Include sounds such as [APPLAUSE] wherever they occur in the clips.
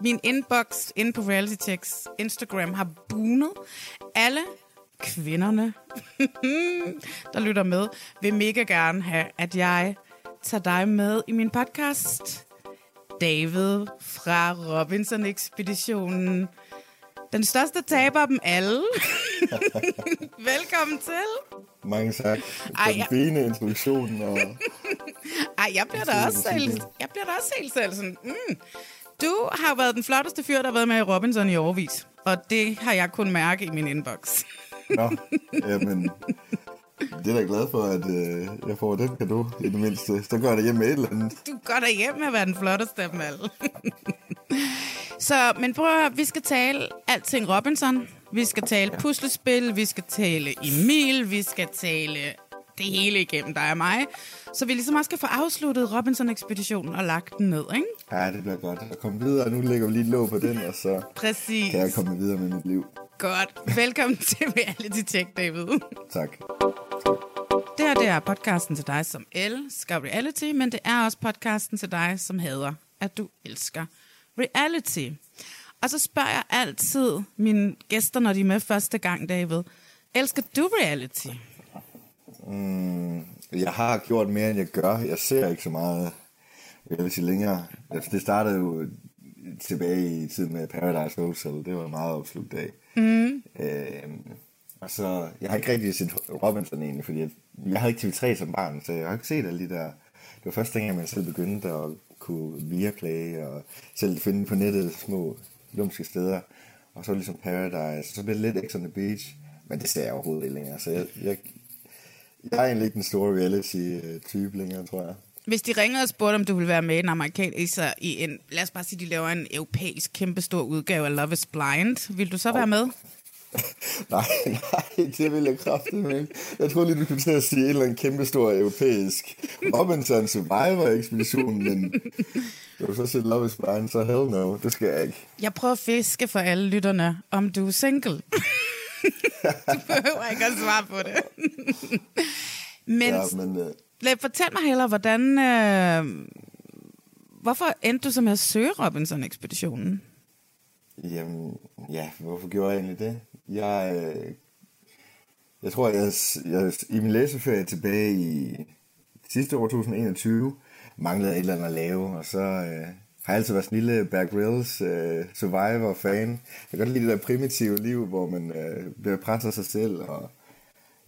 Min inbox inde på Realitytechs Instagram har bunet. Alle kvinderne, [LAUGHS] der lytter med, vil mega gerne have, at jeg tager dig med i min podcast. David fra Robinson-ekspeditionen. Den største taber af dem alle. [LAUGHS] Velkommen til. Mange tak. Ej, Den ja. fine introduktion. Og... [LAUGHS] Ej, jeg bliver da også selv, jeg bliver da også helt selv sådan, mm. Du har været den flotteste fyr, der har været med i Robinson i overvis. Og det har jeg kun mærke i min inbox. Nå, jamen, det er da glad for, at øh, jeg får den kado i det mindste. Så gør det hjem med et eller andet. Du går da hjem med at være den flotteste af dem alle. [LAUGHS] Så, men prøv at vi skal tale alting Robinson. Vi skal tale puslespil, vi skal tale Emil, vi skal tale det hele igennem dig og mig. Så vi ligesom også skal få afsluttet Robinson-ekspeditionen og lagt den ned, ikke? Ja, det bliver godt. Jeg kommer videre, nu lægger vi lige låg på den, og så Præcis. kan jeg komme videre med mit liv. Godt. Velkommen til Reality Tech, David. Tak. Det her det er podcasten til dig, som elsker reality, men det er også podcasten til dig, som hader, at du elsker reality. Og så spørger jeg altid mine gæster, når de er med første gang, David, elsker du reality? Jeg har gjort mere, end jeg gør. Jeg ser ikke så meget reality længere. Altså, Det startede jo tilbage i tiden med Paradise Hotel. Det var en meget opslugt dag. Mm. Øhm, og så, jeg har ikke rigtig set Robinson egentlig, fordi jeg, jeg havde ikke TV3 som barn, så jeg har ikke set alle de der... Det var første gang, man selv begyndte at kunne Viaplay og selv finde på nettet små lumske steder. Og så ligesom Paradise, så blev det lidt X on the Beach, men det ser jeg overhovedet ikke længere. Så jeg, jeg, jeg er egentlig ikke den store reality-type længere, tror jeg. Hvis de ringede og spurgte, om du ville være med i en amerikansk, i en, lad os bare sige, de laver en europæisk kæmpestor udgave af Love is Blind, vil du så være med? [LAUGHS] Nej, nej, det vil jeg kraftigt ikke. Jeg troede lige, du skulle til at sige en eller anden kæmpe stor europæisk Robinson Survivor-ekspedition, men du har så set Love is Blind, så hell no, det skal jeg ikke. Jeg prøver at fiske for alle lytterne, om du er single. [LAUGHS] [LAUGHS] du behøver ikke at svare på det. [LAUGHS] Men Ja, men øh, lad, fortæl mig hellere, hvordan... Øh, hvorfor endte du så med at søge Robinson-ekspeditionen? jamen, ja, hvorfor gjorde jeg egentlig det? Jeg, øh, jeg tror, jeg, jeg i min læseferie tilbage i sidste år, 2021, manglede et eller andet at lave, og så øh, har altid været sådan en lille Bear Grylls øh, Survivor-fan. Jeg kan godt lide det der primitive liv, hvor man øh, bliver presset af sig selv, og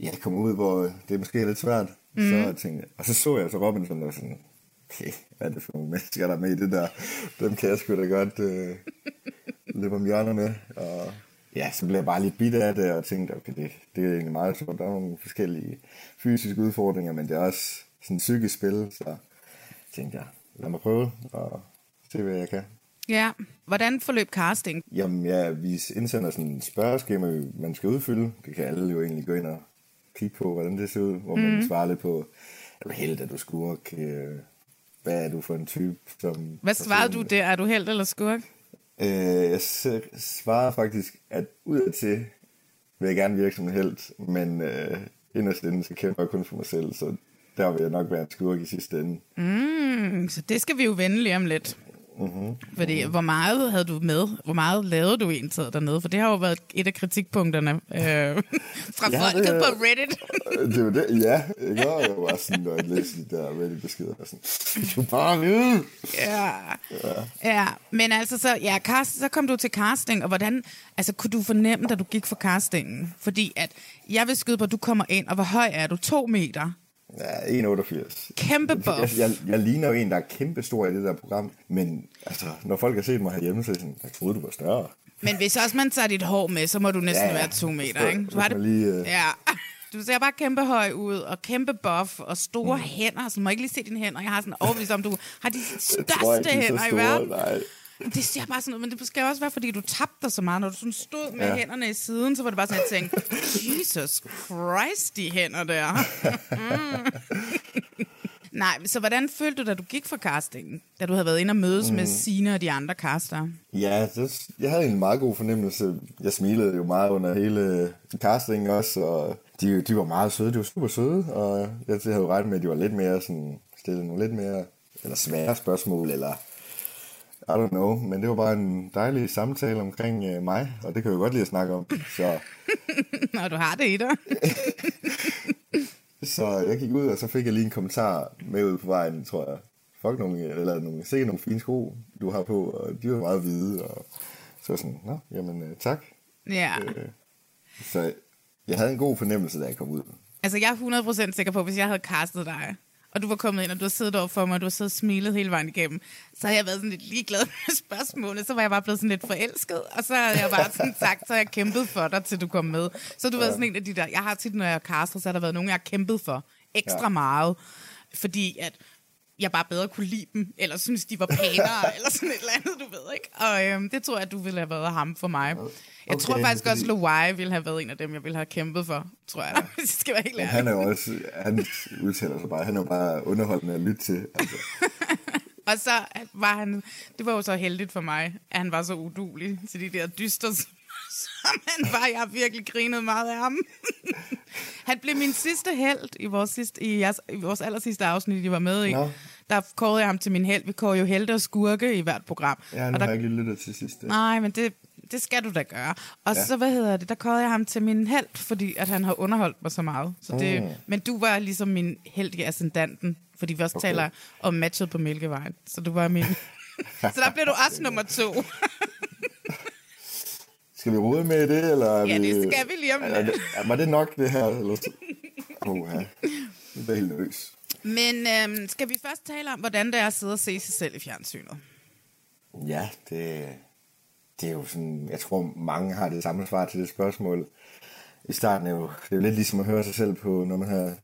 ja, kommer ud, hvor det er måske lidt svært. Mm. Så jeg tænkte, og så så jeg så Robinson, og sådan, okay, hvad er det for nogle mennesker, der er med i det der? Dem kan jeg sgu da godt øh, løbe om hjørnet med. Og ja, så blev jeg bare lidt bidt af det, og tænkte, okay, det, det er egentlig meget sjovt. Der er nogle forskellige fysiske udfordringer, men det er også sådan et psykisk spil, så tænkte jeg, lad mig prøve og se, hvad jeg kan. Ja, hvordan forløb casting? Jamen ja, vi indsender sådan et spørgeskema, man skal udfylde. Det kan alle jo egentlig gå ind og kigge på, hvordan det ser ud. Hvor man mm. svarer lidt på, er du held, er du skurk? Øh, Hvad er du for en type? Som Hvad svarede du der? Er du held eller skurk? Øh, jeg s- svarede faktisk, at udadtil vil jeg gerne virke som en held, men øh, inderst inde, så kæmper jeg kun for mig selv, så der vil jeg nok være en skurk i sidste ende. Mm, så det skal vi jo vende lige om lidt. Mm-hmm. Fordi hvor meget havde du med? Hvor meget lavede du egentlig dernede? For det har jo været et af kritikpunkterne øh, fra ja, folket det, på Reddit. [LAUGHS] det var det, ja. Jeg gør jo bare sådan, når jeg læste de der Reddit-beskeder. Sådan, du bare vide. Ja. ja. ja. Men altså, så, ja, cast, så kom du til casting, og hvordan, altså, kunne du fornemme, da du gik for castingen? Fordi at, jeg vil skyde på, at du kommer ind, og hvor høj er du? To meter? Ja, 1,88. Kæmpe buff. Jeg, jeg, jeg ligner jo en, der er kæmpe stor i det der program, men altså, når folk har set mig herhjemme, så er sådan, jeg troede, du var større. Men hvis også man tager dit hår med, så må du næsten ja, være to meter, ikke? Du har det... Lige, uh... Ja. Du ser bare kæmpe høj ud, og kæmpe buff, og store mm. hænder. Så må jeg ikke lige se dine hænder. Jeg har sådan overbevist om, du har de største ikke, hænder i verden. Nej. Det ser bare sådan ud, men det skal også være, fordi du tabte dig så meget. Når du sådan stod med ja. hænderne i siden, så var det bare sådan, at jeg tænkte, Jesus Christ, de hænder der. mm. Nej, så hvordan følte du, da du gik for castingen? Da du havde været inde og mødes mm. med Sina og de andre caster? Ja, det, jeg havde en meget god fornemmelse. Jeg smilede jo meget under hele castingen også, og de, de var meget søde. De var super søde, og jeg havde jo ret med, at de var lidt mere sådan, stille nogle lidt mere eller svære spørgsmål, eller i don't know, men det var bare en dejlig samtale omkring øh, mig, og det kan jeg jo godt lide at snakke om. Så. [LAUGHS] Nå, du har det i dig. [LAUGHS] så jeg gik ud, og så fik jeg lige en kommentar med ud på vejen, tror jeg. Fuck nogle, eller nogle, sikkert nogle fine sko, du har på, og de var meget hvide, og så sådan, nå, jamen øh, tak. Ja. Øh, så jeg havde en god fornemmelse, da jeg kom ud. Altså, jeg er 100% sikker på, at hvis jeg havde castet dig, og du var kommet ind, og du har siddet over for mig, og du har siddet og smilet hele vejen igennem, så har jeg været sådan lidt ligeglad [LAUGHS] med spørgsmålet. Så var jeg bare blevet sådan lidt forelsket, og så har jeg bare sådan sagt, så har jeg kæmpet for dig, til du kom med. Så har du ja. været sådan en af de der, jeg har tit, når jeg caster, så har der været nogen, jeg har kæmpet for ekstra ja. meget, fordi at jeg bare bedre kunne lide dem, eller synes, de var pænere, [LAUGHS] eller sådan et eller andet, du ved, ikke? Og øhm, det tror jeg, du ville have været ham for mig. Jeg okay, tror faktisk fordi... også, Luai ville have været en af dem, jeg ville have kæmpet for, tror jeg, [LAUGHS] jeg skal være helt ærlig. Han er jo også, han udtaler sig bare, han er jo bare underholdende at lytte til. Altså. [LAUGHS] og så var han, det var jo så heldigt for mig, at han var så udulig til de der dyster, som han var. Jeg har virkelig grinet meget af ham. [LAUGHS] han blev min sidste held i vores, sidste, i, jeres, i vores aller sidste afsnit, I var med i. No. Der kårede jeg ham til min held. Vi kårer jo helte og skurke i hvert program. Ja, nu og der, har jeg ikke lyttet til sidste. Nej, men det, det skal du da gøre. Og ja. så, hvad hedder det, der kårede jeg ham til min held, fordi at han har underholdt mig så meget. Så det, mm. Men du var ligesom min held i ascendanten, fordi vi også okay. taler om matchet på Mælkevejen. Så du var min... [LAUGHS] så der blev du også nummer to. [LAUGHS] skal vi rode med det, eller? Ja, vi... det skal vi lige om lidt. Var det nok, det her? Eller... Oh, ja. Det er helt nervøs. Men øhm, skal vi først tale om, hvordan det er at sidde og se sig selv i fjernsynet? Ja, det, det er jo sådan, jeg tror mange har det samme svar til det spørgsmål. I starten er jo, det er jo lidt ligesom at høre sig selv på, når man har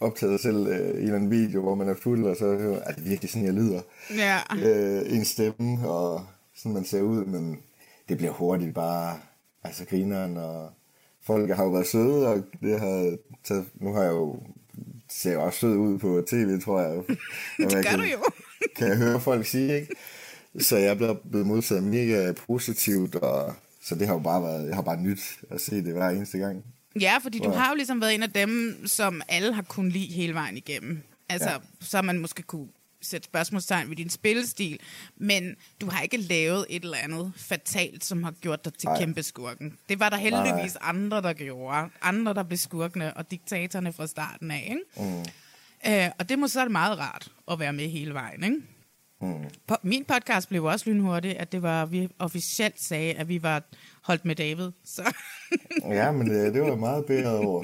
optaget sig selv øh, i en eller anden video, hvor man er fuld, og så hører, at det virkelig sådan, jeg lyder. Ja. Øh, en stemme, og sådan man ser ud, men det bliver hurtigt bare, altså grineren, og folk har jo været søde, og det har taget, nu har jeg jo, ser jeg også sød ud på tv, tror jeg. [LAUGHS] det gør kan, du jo. [LAUGHS] kan jeg høre folk sige, ikke? Så jeg er blevet modtaget mega positivt, og så det har jo bare været, jeg har bare nyt at se det hver eneste gang. Ja, fordi du har jo ligesom været en af dem, som alle har kunnet lide hele vejen igennem. Altså, ja. så man måske kunne sætte spørgsmålstegn ved din spillestil, men du har ikke lavet et eller andet fatalt, som har gjort dig til Nej. kæmpe skurken. Det var der heldigvis Nej. andre, der gjorde. Andre, der blev skurkene og diktatorerne fra starten af. Ikke? Mm. Øh, og det må så være meget rart at være med hele vejen. Ikke? Mm. På, min podcast blev også lynhurtigt, at det var, vi officielt sagde, at vi var holdt med David. Så. ja, men det, det var meget bedre over,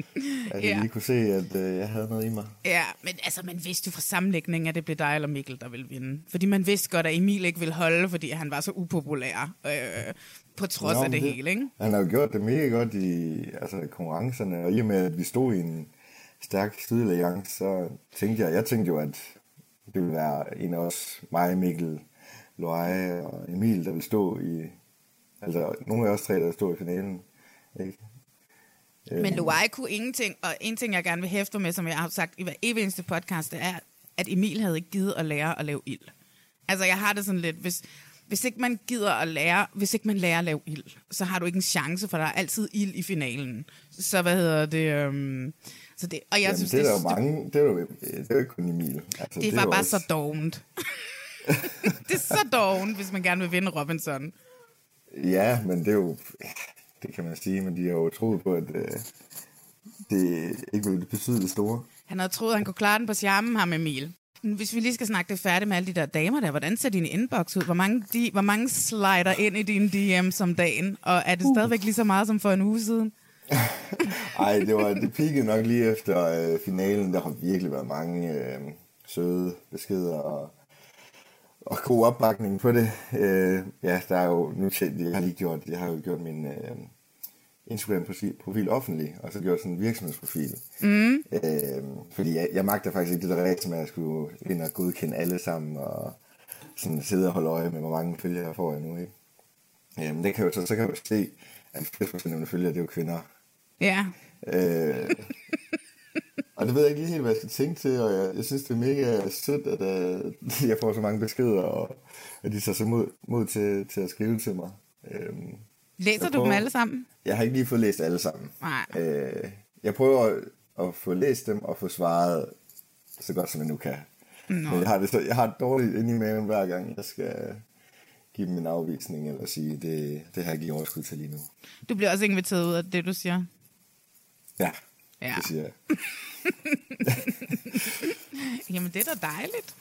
[LAUGHS] at jeg lige kunne se, at uh, jeg havde noget i mig. Ja, men altså, man vidste jo fra sammenlægningen, at det blev dig eller Mikkel, der ville vinde. Fordi man vidste godt, at Emil ikke ville holde, fordi han var så upopulær. Øh, på trods Nå, af det, det hele, ikke? Han har jo gjort det mega godt i altså, konkurrencerne, og i og med, at vi stod i en stærk studealliance, så tænkte jeg, jeg tænkte jo, at det vil være en af os, mig, Mikkel, Loai og Emil, der vil stå i, altså nogle af os tre, der vil stå i finalen. Ikke? Øh. Men øhm. Kunne ingenting, og en ting, jeg gerne vil hæfte med, som jeg har sagt i hver eneste podcast, det er, at Emil havde ikke givet at lære at lave ild. Altså, jeg har det sådan lidt, hvis, hvis ikke man gider at lære, hvis ikke man lærer at lave ild, så har du ikke en chance, for der er altid ild i finalen. Så hvad hedder det? Øhm, så det, og jeg Jamen, synes, det, er det, jo mange, det, er jo, det er jo ikke kun Emil. Altså, det, det var bare også... så dovent. [LAUGHS] det er så doven, hvis man gerne vil vinde Robinson. Ja, men det er jo, det kan man sige, men de har jo troet på, at øh, det ikke vil betyde det store. Han havde troet, at han kunne klare den på charmen, ham Emil. Hvis vi lige skal snakke det færdigt med alle de der damer der, hvordan ser din inbox ud? Hvor mange, de, hvor mange slider ind i din DM om dagen? Og er det stadigvæk lige så meget som for en uge siden? Ej, det var det peakede nok lige efter øh, finalen. Der har virkelig været mange øh, søde beskeder og, og god opbakning på det. Øh, ja, der er jo, nu jeg har lige gjort, jeg har jo gjort min øh, Instagram-profil offentlig, og så gjort sådan en virksomhedsprofil. Mm. Øh, fordi jeg, jeg magter faktisk ikke det der regel, med at jeg skulle ind og godkende alle sammen, og sådan sidde og holde øje med, hvor mange følgere jeg får nu, ikke? Jamen, det kan jo, så, så kan jeg jo se, at 80% af mine følgere, det er jo kvinder. Ja. Øh, og det ved jeg ikke lige helt, hvad jeg skal tænke til, og jeg, jeg synes, det er mega sødt, at uh, jeg får så mange beskeder, og at de tager sig mod, mod til, til at skrive til mig. Øh, Læser du dem alle sammen? Jeg har ikke lige fået læst alle sammen. Nej. Øh, jeg prøver at, at få læst dem og få svaret så godt som jeg nu kan. Nå. Men jeg har, det, så, jeg har det dårligt inde i maven hver gang, jeg skal give dem en afvisning, eller sige, det, det har jeg ikke overskud til lige nu. Du bliver også inviteret ud af det, du siger? Ja, ja. det siger jeg. [LAUGHS] Jamen, det er da dejligt.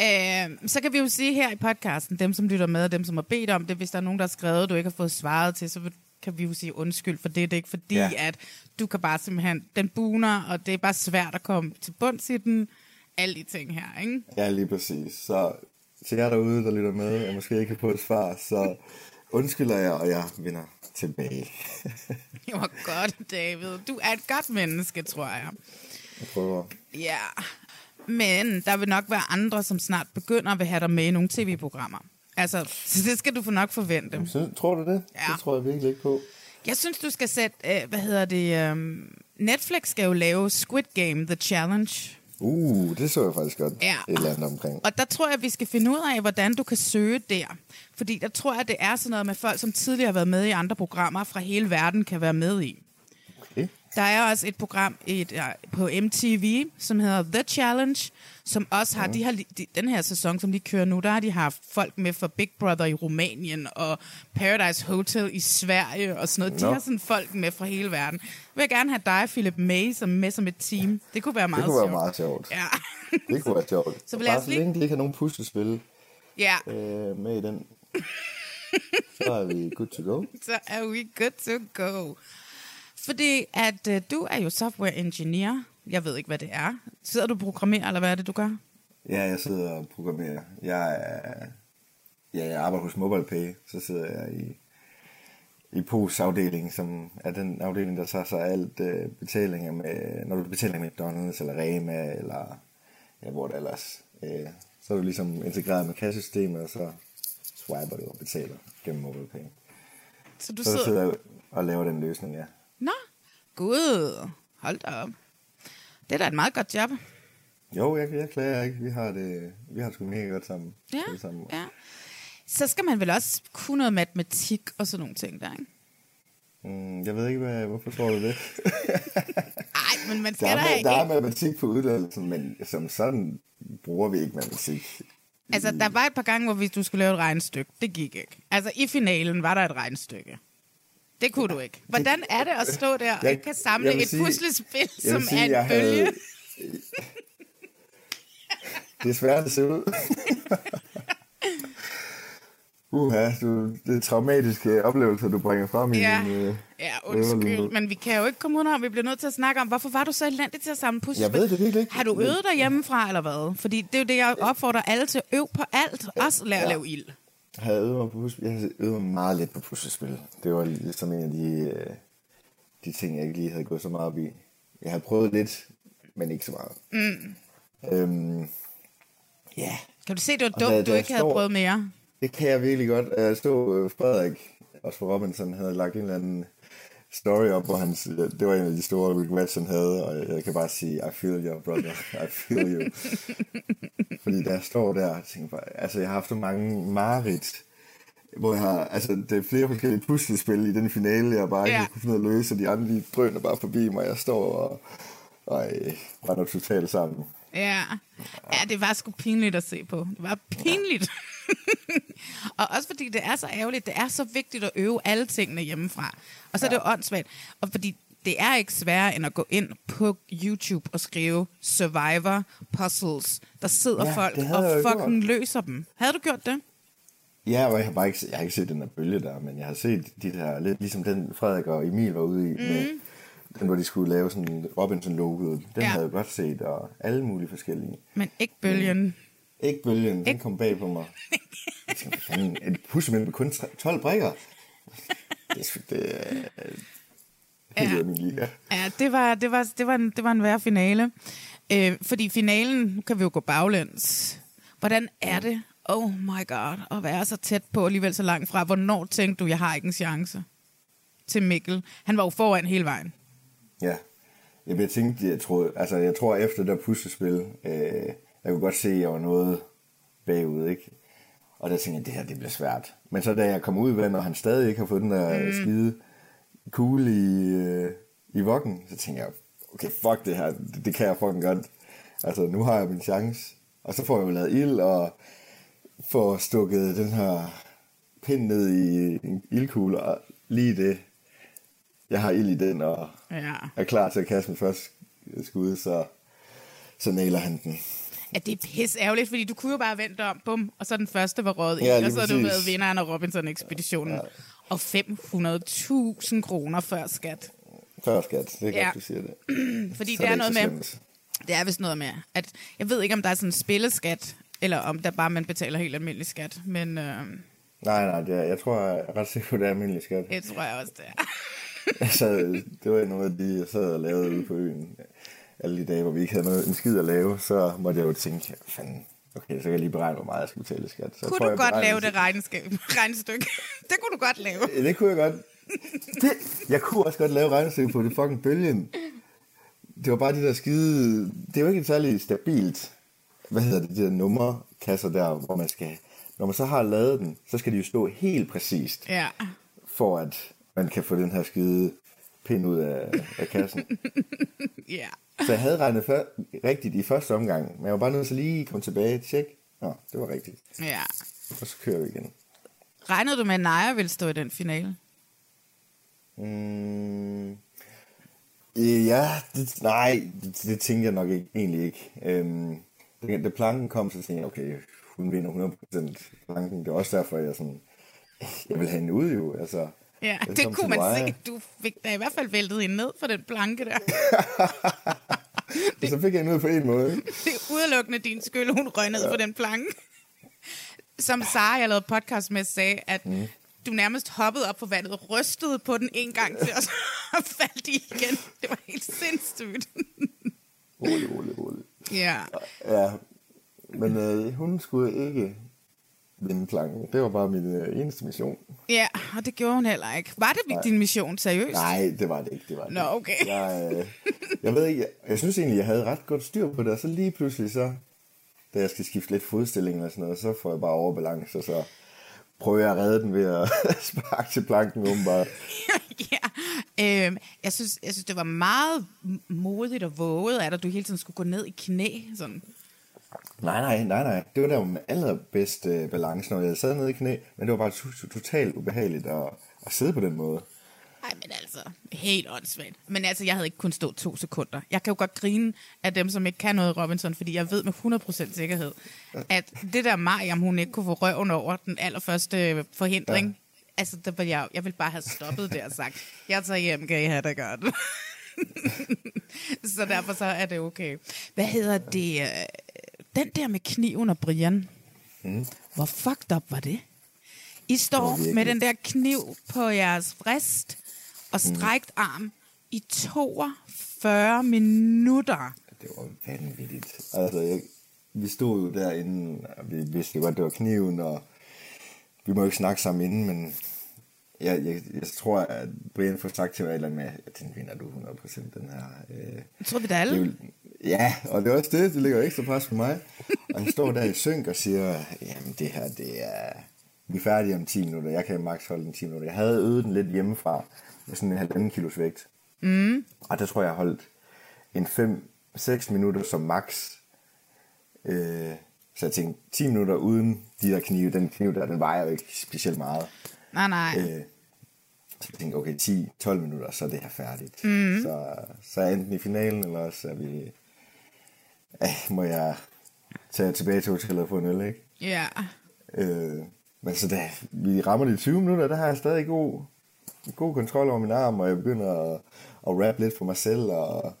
Øh, så kan vi jo sige her i podcasten, dem som lytter med, og dem som har bedt om det, hvis der er nogen, der har skrevet, du ikke har fået svaret til, så kan vi jo sige undskyld for det. Det er ikke fordi, ja. at du kan bare simpelthen, den buner, og det er bare svært at komme til bunds i den. Alle de ting her, ikke? Ja, lige præcis. Så til jer derude, der lytter med, og måske ikke har fået et svar, så undskylder jeg, og jeg vinder tilbage. [LAUGHS] det var godt, David. Du er et godt menneske, tror jeg. Jeg prøver. Ja, men der vil nok være andre, som snart begynder at vil have dig med i nogle tv-programmer. Altså, så det skal du få nok forvente. Så, tror du det? Ja. Det tror jeg virkelig ikke på. Jeg synes, du skal sætte, øh, hvad hedder det, um, Netflix skal jo lave Squid Game, The Challenge. Uh, det så jeg faktisk godt ja. et eller andet omkring. Og der tror jeg, at vi skal finde ud af, hvordan du kan søge der. Fordi der tror jeg, det er sådan noget med folk, som tidligere har været med i andre programmer fra hele verden, kan være med i. Der er også et program et, på MTV, som hedder The Challenge, som også har, mm. de har de, den her sæson, som de kører nu, der har de haft folk med for Big Brother i Rumænien og Paradise Hotel i Sverige og sådan noget. No. De har sådan folk med fra hele verden. Jeg vil gerne have dig, Philip May, som med som et team. Det kunne være meget sjovt. Det kunne sjovt. være meget sjovt. Ja. [LAUGHS] det kunne være sjovt. Så lad os lige... længe de ikke har nogen puslespil ja. øh, med i den, [LAUGHS] så er vi good to go. Så er vi good to go. Fordi at øh, du er jo software engineer. Jeg ved ikke, hvad det er. Sidder du og programmerer, eller hvad er det, du gør? Ja, jeg sidder og programmerer. Jeg, er, ja, jeg arbejder hos MobilePay, så sidder jeg i, i POS afdeling, som er den afdeling, der tager sig alt øh, betalinger med, når du betaler med McDonald's eller Rema, eller ja, hvor det ellers. Øh, så er du ligesom integreret med kassesystemet, og så swiper du og betaler gennem MobilePay. Så du så sidder... sidder jeg og laver den løsning, ja. Gud. Hold da op. Det er da et meget godt job. Jo, jeg, jeg klager ikke. Vi har det, vi har det sgu mega godt sammen. Ja, sammen. ja. Så skal man vel også kunne noget matematik og sådan nogle ting der, ikke? Mm, jeg ved ikke, hvad, hvorfor tror du det? [LAUGHS] Nej, men man skal der er, ikke. Der er matematik på uddannelsen, men som sådan bruger vi ikke matematik. Altså, der var et par gange, hvor vi, du skulle lave et regnestykke. Det gik ikke. Altså, i finalen var der et regnestykke. Det kunne du ikke. Hvordan er det at stå der og ikke kan samle et sige, puslespil, som sige, er en bølge? Havde... [LAUGHS] Det er svært at se ud. [LAUGHS] Uha, du, det er traumatiske oplevelser, du bringer frem i ja. min... Øh, ja, undskyld, men vi kan jo ikke komme ud af, vi bliver nødt til at snakke om, hvorfor var du så elendig til at samle puslespil? Jeg ved det virkelig ikke. Har du øvet dig hjemmefra, eller hvad? Fordi det er jo det, jeg opfordrer alle til at øve på alt. Også lære at lave ild. Har jeg øvet mig på puslespil? Jeg har øvet mig meget lidt på puslespil. Det var ligesom en af de, øh, de ting, jeg ikke lige havde gået så meget op i. Jeg har prøvet lidt, men ikke så meget. Mm. Øhm, ja. Kan du se, det var dumt, du ikke står, havde prøvet mere? Det kan jeg virkelig godt. Jeg stod uh, Frederik, også for Robinson, havde lagt en eller anden story op, hvor han, det var en af de store regrets, han havde, og jeg kan bare sige, I feel you, brother, I feel you. [LAUGHS] Fordi da jeg står der, jeg tænker bare, altså jeg har haft så mange mareridt, hvor jeg har, altså det er flere forskellige puslespil i den finale, jeg bare ja. ikke kunne finde at løse, og de andre, de drøner bare forbi mig, jeg står og, Og øh, var der totalt sammen. Ja. ja, det var sgu pinligt at se på. Det var pinligt. [LAUGHS] og også fordi det er så ærgerligt. Det er så vigtigt at øve alle tingene hjemmefra. Og så er det jo åndssvagt. Og fordi det er ikke sværere end at gå ind på YouTube og skrive Survivor Puzzles. Der sidder Ja, folk og fucking gjort. løser dem. Havde du gjort det? Ja, og jeg har bare ikke, jeg har ikke set den der bølge der, men jeg har set de der, lidt ligesom den Frederik og Emil var ude i, mm. med den, hvor de skulle lave sådan Robinson-logoet. Den Ja. ja. havde jeg godt set, og alle mulige forskellige. Men ikke bølgen. Ikke bølgen, den kom bag på mig. Jeg tænkte, fanden, et puslespil med kun tre- 12 brikker? Det, er det er helt Ja. ja. min liga. Ja, det var, det var, det var, en, det var en værre finale. Øh, fordi finalen, nu kan vi jo gå baglæns. Hvordan er det, oh my god, at være så tæt på, alligevel så langt fra? Hvornår tænkte du, jeg har ikke en chance til Mikkel? Han var jo foran hele vejen. Ja. Jeg, tænkte, jeg, troede, altså, jeg tror efter det der puslespil, øh, jeg kunne godt se, at jeg var noget bagud, ikke? Og der tænkte jeg, det her det bliver svært. Men så da jeg kom ud i vandet, og han stadig ikke har fået den der mm. skide kugle i, øh, i vokken, så tænkte jeg, okay, fuck det her, det, det kan jeg fucking godt. Altså, nu har jeg min chance. Og så får jeg jo lavet ild, og får stukket den her pind ned i en ildkugle, og lige det, jeg har ild i den, og Ja. er klar til at kaste mit første skud, så, så nailer han den. Ja, det er pis ærgerligt, fordi du kunne jo bare vente om, bum, og så den første var røget Ja, i, lige og så har du været vinderen af Robinson-ekspeditionen. Ja. Og 500.000 kroner før skat. Før skat, det er godt, Ja. du siger det. [CLEARS THROAT] Fordi Så det er ikke noget med, det er vist noget med, at jeg ved ikke, om der er sådan en spilleskat, eller om der bare man betaler helt almindelig skat, men øh, Nej, nej, det er, jeg tror, jeg er ret sikker på, det er almindelig skat. det tror jeg også, det er. [LAUGHS] Jeg sad, det var noget af de, jeg sad og lavede ude på øen. Alle de dage, hvor vi ikke havde noget, en skid at lave, så måtte jeg jo tænke, fanden, okay, så kan jeg lige beregne, hvor meget jeg skal betale i skat. Så Kunne tror, du jeg godt lave det regnskab, regnestykke? [LAUGHS] det kunne du godt lave. Ja, Det kunne jeg godt. Det, jeg kunne også godt lave regnestykke på det fucking bølgen. Det var bare de der skide... Det er jo ikke et særligt stabilt... Hvad hedder det, de der nummerkasser der, hvor man skal... Når man så har lavet den, så skal de jo stå helt præcist, Ja. for at man kan få den her skide pind ud af, af kassen. [LAUGHS] Ja. Så jeg havde regnet før, rigtigt i første omgang, men jeg var bare nødt til lige komme tilbage og tjekke. Nå, det var rigtigt. Ja. Og så kører vi igen. Regnede du med, at Naja ville stå i den finale? Mm, ja, det, nej, det, det tænker jeg nok ikke, egentlig ikke. Øhm, da planken kom, så tænkte jeg, okay, hun vinder 100% planken. Det er også derfor, jeg sådan, jeg vil have hende ud jo. Altså, Ja, det kunne man Mariah. se. Du fik da i hvert fald væltet hende ned for den planke der. [LAUGHS] Så fik jeg hende ud på en måde. Det er udelukkende din skyld, hun røg ned ja. for den planke. Som Sara, jeg lavede podcast med, sagde, at mm. du nærmest hoppede op på vandet, rystede på den en gang til, og så [LAUGHS] faldt i igen. Det var helt sindssygt. Rolig, rolig, rolig. ja. Ja, men øh, hun skulle ikke vinde planken. Det var bare min øh, eneste mission. ja, og det gjorde hun heller ikke. Var det Nej. din mission, seriøst? Nej, det var det ikke. Det var det Nå, okay. Jeg, øh, jeg ved ikke, jeg, jeg synes egentlig, jeg havde ret godt styr på det, og så lige pludselig så, da jeg skal skifte lidt fodstilling og sådan noget, så får jeg bare overbalance, og så prøver jeg at redde den ved at [LAUGHS] sparke til planken åbenbart. [LAUGHS] ja. Øhm, jeg, synes, jeg synes, det var meget modigt og våget, at du hele tiden skulle gå ned i knæ. Sådan. Nej, nej, nej, nej. Det var der med allerbedste øh, balance, når jeg sad nede i knæ, men det var bare to- totalt ubehageligt at, at sidde på den måde. Nej, men altså, helt åndssvagt. Men altså, jeg havde ikke kun stået to sekunder. Jeg kan jo godt grine af dem, som ikke kan noget Robinson, fordi jeg ved med 100% sikkerhed, at det der Mariam, hun ikke kunne få røven over den allerførste forhindring, ja. altså, der var jeg, jeg ville bare have stoppet der og sagt, jeg tager hjem, kan I have det godt. [LAUGHS] så derfor så er det okay. Hvad hedder det? Den der med kniven og Brian. Mm. Hvor fucked up var det? I står virkelig. med den der kniv på jeres vrist og strækt arm i 42 minutter. Det var vanvittigt. Altså, jeg, vi stod jo derinde, og vi vidste godt, det var kniven, og vi må jo ikke snakke sammen inden, men jeg, jeg, jeg tror, at Brian får sagt til mig at den vinder du 100% den her. Øh, Jeg tror vi da det alle. vil- ja, og det er også det, det ligger ekstra pres på mig. Og han står der i synk og siger, jamen det her, det er... Vi er færdige om 10 minutter, jeg kan maks holde den 10 minutter. Jeg havde øvet den lidt hjemmefra, med sådan en halvanden kilos vægt. Mm. Og der tror jeg, jeg holdt en 5-6 minutter som max. Øh, så jeg tænkte, 10 minutter uden de der knive, den kniv der, den vejer jo ikke specielt meget. Nej, nej. Øh, så jeg tænkte, okay, 10-12 minutter, så er det her færdigt. Mm. Så, så enten i finalen, eller også er vi... Må jeg tage tilbage til hotellet og få en øl, ikke? Ja. Øh, men så da vi rammer de 20 minutter, der har jeg stadig god, god kontrol over min arm, og jeg begynder at, at rap lidt for mig selv, og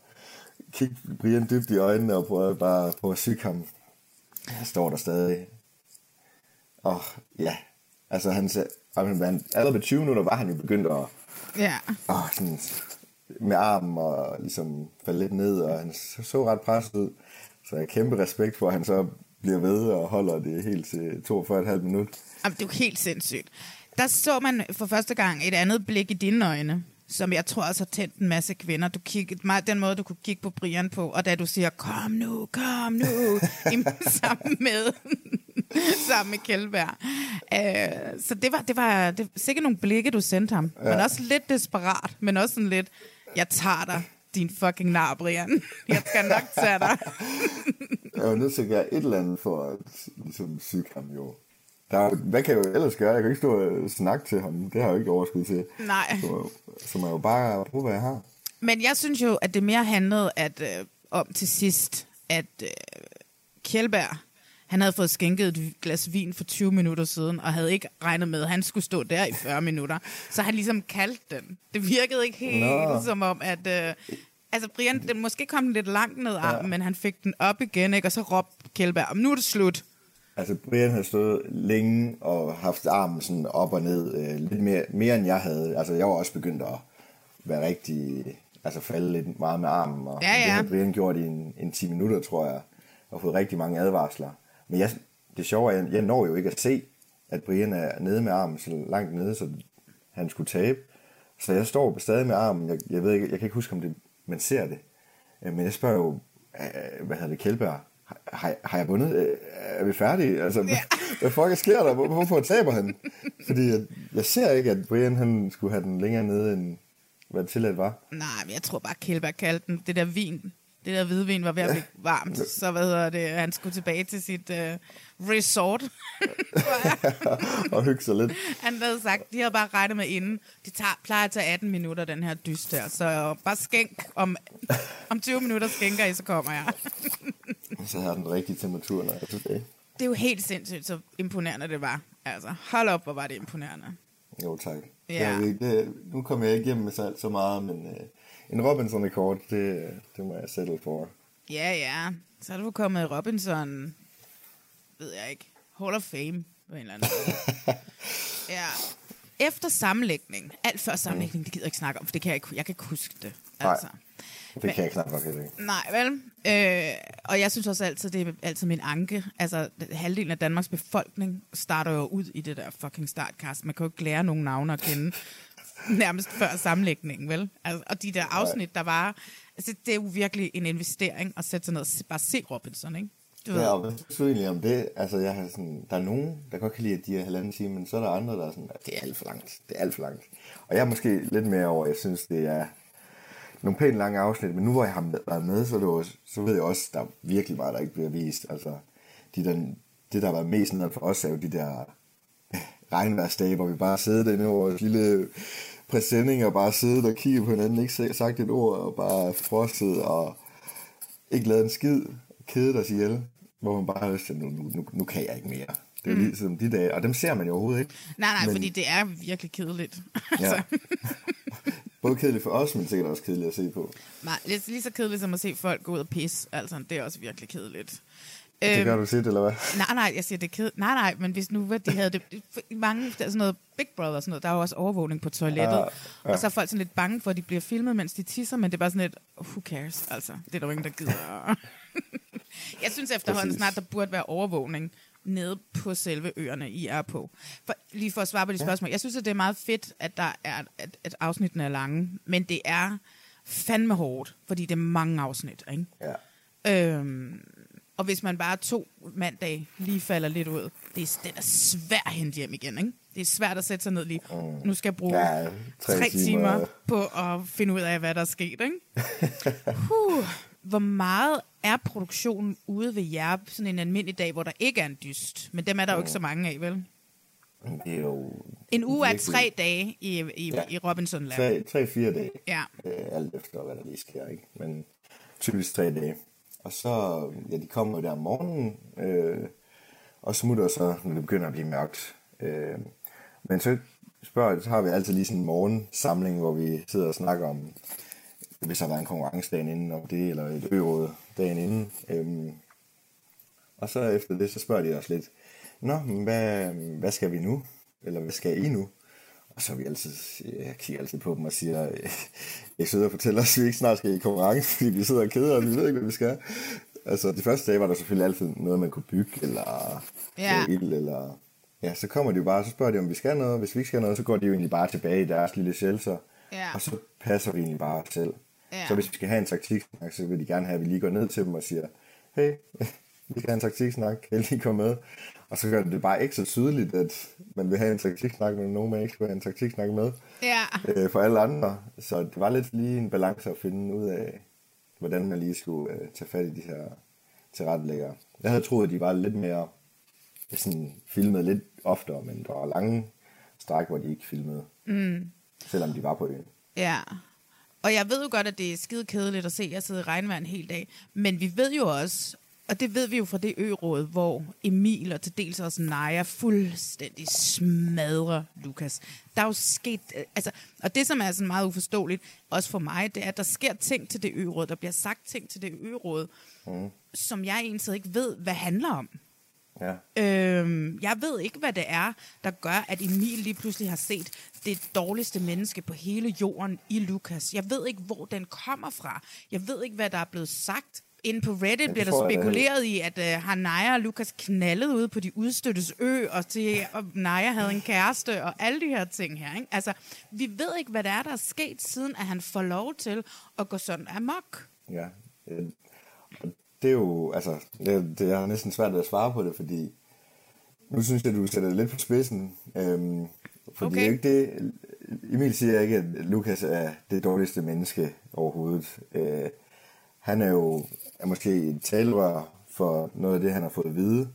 kigge Brian dybt i øjnene, og prøve bare på at syge ham. Jeg står der stadig. Og ja, altså han, sagde- han, allerede ved 20 minutter var han jo begyndt at, Ja. åh, sådan, med armen og ligesom falde lidt ned, og han så, ret presset ud. Så jeg har kæmpe respekt for, at han så bliver ved og holder det helt til 42,5 minutter. Jamen, det er jo helt sindssygt. Der så man for første gang et andet blik i dine øjne, som jeg tror også har tændt en masse kvinder. Du kiggede, meget den måde, du kunne kigge på Brian på, og da du siger, kom nu, kom nu, [LAUGHS] sammen med, sammen med Kjellberg. Øh, så det var, det var det, sikkert nogle blikke, du sendte ham. Ja. Men også lidt desperat, men også sådan lidt, jeg tager dig, din fucking nar, Brian. Jeg skal nok tage dig. Jeg er jo nødt til at gøre et eller andet for at ligesom, syge ham jo. Der er, hvad kan jeg jo ellers gøre? Jeg kan ikke stå og snakke til ham. Det har jeg jo ikke overskud til. Nej. Så, så må jeg jo bare bruge, hvad jeg har. Men jeg synes jo, at det mere handlede at, øh, om til sidst, at øh, Kjellberg, han havde fået skænket et glas vin for 20 minutter siden, og havde ikke regnet med, at han skulle stå der i 40 minutter. Så han ligesom kaldte den. Det virkede ikke helt Nå. som om, at... Øh, altså, Brian, den måske kom den lidt langt ned armen, ja. men han fik den op igen, ikke? og så råbte Kjellberg, om nu er det slut. Altså, Brian har stået længe og haft armen sådan op og ned. Øh, lidt mere, mere, end jeg havde. Altså, jeg var også begyndt at være rigtig... Altså, falde lidt meget med armen. Og Ja, ja. Det har Brian gjort i en, en 10 minutter, tror jeg. Og fået rigtig mange advarsler. Men jeg, det sjove er, at jeg, jeg når jo ikke at se, at Brian er nede med armen så langt nede, så han skulle tabe. Så jeg står stadig med armen. Jeg, jeg ved ikke, jeg kan ikke huske, om det, man ser det. Øh, Men jeg spørger jo, hvad hedder det, Kjellberg, har, har, jeg vundet? Øh, Er vi færdige? Altså, ja. hvad fuck sker der? Hvor- Hvorfor taber han? Fordi jeg, jeg ser ikke, at Brian han skulle have den længere nede, end hvad det tilladt var. Nej, men jeg tror bare, Kjellberg kaldte den. Det der vin, det der hvidvin var ved at blive varmt. Så hvad hedder det, han skulle tilbage til sit øh, resort. [LAUGHS] og hygge sig lidt. han havde sagt, de havde bare regnet med inden. De tager, plejer at tage 18 minutter, den her dyst her. Så bare skænk. Om, om 20 minutter skænker I, så kommer jeg. [LAUGHS] Så har den rigtige temperatur, når jeg er tilbage. Det er jo helt sindssygt, så imponerende det var. Altså, hold op, hvor var det imponerende. Jo, tak. Ja. Er virkelig- det, nu kommer jeg ikke igennem med så, så meget, men øh, en Robinson-rekord, det, det må jeg settle for. Ja, ja. Så er du kommet Robinson, ved jeg ikke, Hall of Fame på en eller anden måde. [LAUGHS] ja. Efter sammenlægning, alt før sammenlægning, det gider jeg ikke snakke om, for det kan jeg ikke, jeg kan ikke huske det. Nej. Altså. Det kan jeg knap nok heller ikke. Nej, vel? Øh, og jeg synes også altid, det er altid min anke. Altså, halvdelen af Danmarks befolkning starter jo ud i det der fucking startkast. Man kan jo ikke lære nogen navne at kende [LAUGHS] nærmest før sammenlægningen, vel? Altså, og de der afsnit, der var... Altså, det er jo virkelig en investering at sætte sig ned og bare se Robinson, ikke? Du ved. Ja, og egentlig om det? Altså, jeg har sådan, der er nogen, der godt kan lide, at de er halvanden time, men så er der andre, der er sådan, at det er alt for langt. Det er alt for langt. Og jeg er måske lidt mere over, jeg synes, det er nogle pænt lange afsnit, men nu hvor jeg har med- været med, så, det jo, så ved jeg også, der er virkelig meget, der ikke bliver vist. Altså, de der, det, der har været mest ned for os, er jo de der [LAUGHS] regnværsdage, hvor vi bare sidder derinde over vores lille præsending og bare sidder og kigger på hinanden, ikke sagt et ord, og bare frostet og ikke lavet en skid, kedet os ihjel, hvor man bare har lyst til, nu, nu, nu kan jeg ikke mere. Det er mm. ligesom de dage, og dem ser man jo overhovedet ikke. Nej, nej, Men- fordi det er virkelig kedeligt. [LAUGHS] Ja. altså, [LAUGHS] Både kedeligt for os, men sikkert også kedeligt at se på. nej, det er lige så kedeligt som at se folk gå ud og pisse. Altså, det er også virkelig kedeligt. Det Øhm, gør du sit, eller hvad? Nej, nej, jeg siger, det er ked... Nej, nej, men hvis nu hvad de havde det... Mange, der er sådan noget Big Brother og sådan noget, der er jo også overvågning på toilettet. Ja. ja. Og så er folk sådan lidt bange for, at de bliver filmet, mens de tisser, men det er bare sådan lidt, who cares, altså. Det er der jo ingen, der gider. [LAUGHS] jeg synes efterhånden Præcis. snart, der burde være overvågning nede på selve øerne, I er på. For, lige for at svare på de spørgsmål. Jeg synes, at det er meget fedt, at, der er, at, at afsnittene er lange, men det er fandme hårdt, fordi det er mange afsnit, ikke? Ja. Øhm, og hvis man bare to mandag lige falder lidt ud, det er, den er svær at hente hjem igen, ikke? Det er svært at sætte sig ned lige. Nu skal jeg bruge Ja, tre tre timer. timer. på at finde ud af, hvad der er sket, ikke? [LAUGHS] huh. hvor meget er produktionen ude ved jer sådan en almindelig dag, hvor der ikke er en dyst? Men dem er der jo ikke så mange af, vel? Det er jo... En uge er tre dage i, i, Ja. i Robinsonland. Tre, tre, fire dage. Ja. Øh, alt efter, hvad der lige sker, ikke? Men typisk tre dage. Og så, ja, de kommer jo der om morgenen, øh, og smutter så, når det begynder at blive mørkt. Øh, men så spørger, så har vi altid lige sådan en morgensamling, hvor vi sidder og snakker om, hvis der været en konkurrence dagen inden om det, eller et øråd dagen inden. Øh, og så efter det, så spørger de os lidt, Nå, men hvad, hvad skal vi nu? Eller hvad skal I nu? Og så vi altid, jeg kigger altid på dem og siger, jeg sidder og fortæller os, at vi ikke snart skal i konkurrence, fordi vi sidder og keder os, vi ved ikke, hvad vi skal. Altså, de første dage var der selvfølgelig altid noget, man kunne bygge, eller Ja. ild, eller... Ja, så kommer de jo bare, så spørger de, om vi skal noget. Hvis vi ikke skal noget, så går de jo egentlig bare tilbage i deres lille shelter. Ja. Og så passer vi egentlig bare selv. Ja. Så hvis vi skal have en taktiksnak, så vil de gerne have, at vi lige går ned til dem og siger, hey, [LAUGHS] vi skal have en taktiksnak, kan I lige komme med? Og så gør det bare ikke så tydeligt, at man vil have en taktiksnak, men nogen man ikke skal have en taktiksnak med Ja. øh, for alle andre. Så det var lidt lige en balance at finde ud af, hvordan man lige skulle øh, tage fat i de her tilrettelæggere. Jeg havde troet, at de var lidt mere sådan, filmet lidt oftere, men der var lange stræk, hvor de ikke filmede. Mm. Selvom de var på øen. Ja. Og jeg ved jo godt, at det er skide kedeligt at se jer sidde i regnvejr en hel dag. Men vi ved jo også, og det ved vi jo fra det øråd, hvor Emil og til dels også Naja fuldstændig smadrer Lukas. Der er jo sket, øh, altså, og det som er sådan meget uforståeligt, også for mig, det er, at der sker ting til det øråd, der bliver sagt ting til det øråd, mm. som jeg egentlig ikke ved, hvad handler om. Ja. Øhm, jeg ved ikke, hvad det er, der gør, at Emil lige pludselig har set det dårligste menneske på hele jorden i Lukas. Jeg ved ikke, hvor den kommer fra. Jeg ved ikke, hvad der er blevet sagt. Inde på Reddit det bliver der spekuleret i, at uh, har Naja og Lukas knaldet ude på de udstøttes ø, og, til, og Naja havde en kæreste, og alle de her ting her. Ikke? Altså, vi ved ikke, hvad det er, der er sket, siden at han får lov til at gå sådan amok. Ja. Øh, Det er jo, altså, det, er- det er næsten svært at svare på det, fordi nu synes jeg, du sætter det lidt på spidsen. Øhm, fordi Okay. ikke det, Emil siger ikke, at Lukas er det dårligste menneske overhovedet. Øh, han er jo er måske et talerør for noget af det, han har fået at vide.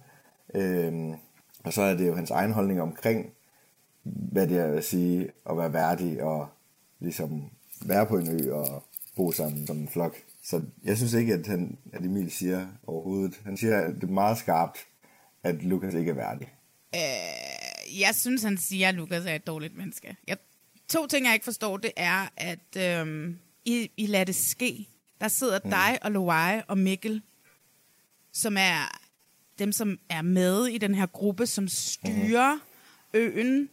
Øhm, og så er det jo hans egen holdning omkring, hvad det er at sige at være værdig og ligesom være på en ø og bo sammen som en flok. Så jeg synes ikke, at, han, at Emil siger overhovedet. Han siger, at det er meget skarpt, at Lukas ikke er værdig. Øh, jeg synes, han siger, at Lukas er et dårligt menneske. Jeg, to ting, jeg ikke forstår, det er, at øhm, I, I lader det ske. Der sidder mm. dig og Loai og Mikkel, som er dem, som er med i den her gruppe, som styrer mm. øen.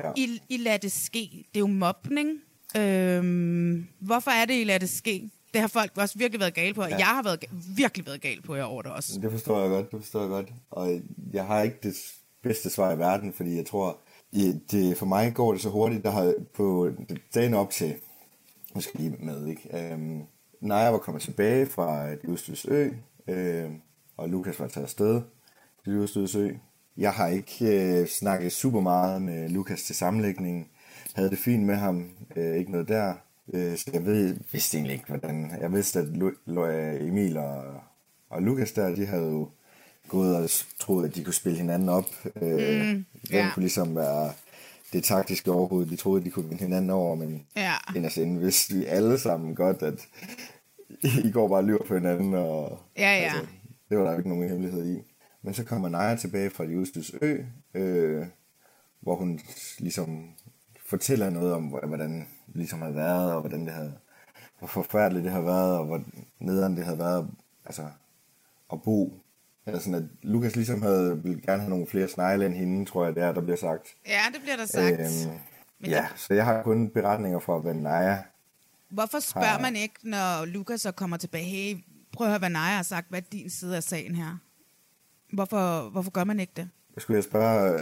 Ja. I, I lader det ske. Det er jo mobning. Øhm, hvorfor er det, I lader det ske? Det har folk også virkelig været gale på, og ja. jeg har været, virkelig været gal på jer over det også. Det forstår jeg godt, det forstår jeg godt. Og jeg har ikke det bedste svar i verden, fordi jeg tror, det, for mig går det så hurtigt, der har på dagen op til, jeg lige med, ikke? Øhm, Naja var kommet tilbage fra et udstøds ø, øhm, og Lukas var taget afsted til udstøds ø. Jeg har ikke øh, snakket super meget med Lukas til sammenlægningen. Havde det fint med ham, øh, ikke noget der. Øh, så jeg ved, vidste egentlig ikke, hvordan... Jeg vidste, at Emil og, og Lukas der, de havde jo gået og troet, at de kunne spille hinanden op. Øh, mm, ja. ja. kunne ligesom være det taktiske overhovedet. De troede, at de kunne vinde hinanden over, men Ja. inderst inde vidste vi alle sammen godt, at I går bare og lyver på hinanden. Og, Ja, ja. det var der ikke nogen hemmelighed i. Men så kommer Naja tilbage fra udstøds ø, øh, hvor hun ligesom fortæller noget om, hvordan det ligesom har været, og hvordan det havde, hvor forfærdeligt det har været, og hvor nederen det havde været altså, at bo. Eller sådan, at Lukas ligesom havde, ville gerne have nogle flere snegle end hende, tror jeg, det er, der bliver sagt. Ja, det bliver der sagt. Øhm, Men ja, så jeg har kun beretninger fra, hvad Naja Hvorfor spørger har- man ikke, når Lukas så kommer tilbage, hey, prøv at høre, hvad Naja har sagt, hvad din side af sagen her? Hvorfor, hvorfor gør man ikke det? skulle jeg spørge,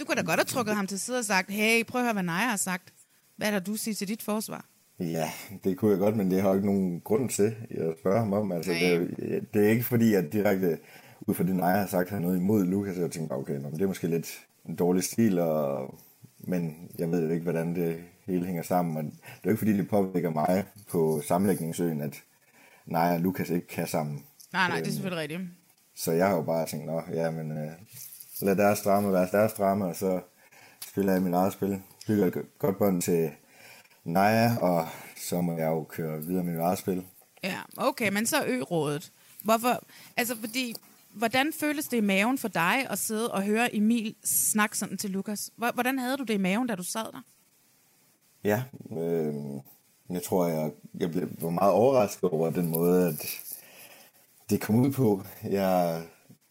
Du kunne da godt have trukket ham til side og sagt, hey, prøv at høre, hvad Naja har sagt. Hvad er der, du siger til dit forsvar? Ja, det kunne jeg godt, men det har jeg ikke nogen grund til at spørge ham om. Altså, Nej. det, er- det er ikke fordi, at direkte ud fra det, Naja har sagt, har noget imod Lukas, og jeg tænkte okay, nå, men det er måske lidt en dårlig stil, og, men jeg ved jo ikke, hvordan det hele hænger sammen. Og det er jo ikke fordi, det påvirker mig på sammenlægningsøen, at, nej og Lukas ikke kan sammen. Nej, nej, det er selvfølgelig rigtigt. Så jeg har jo bare tænkt, nå, ja, men øh, lad deres drama være deres drama, og så spiller jeg mit eget spil. Bygger et godt bånd til Naja, og så må jeg jo køre videre med mit eget spil. Ja, okay, men så ø-rådet. Hvorfor? Altså, fordi, hvordan føles det i maven for dig at sidde og høre Emil snakke sådan til Lukas? Hvordan havde du det i maven, da du sad der? Ja, øh, jeg tror, jeg, jeg blev var meget overrasket over den måde, at det kom ud på. Jeg,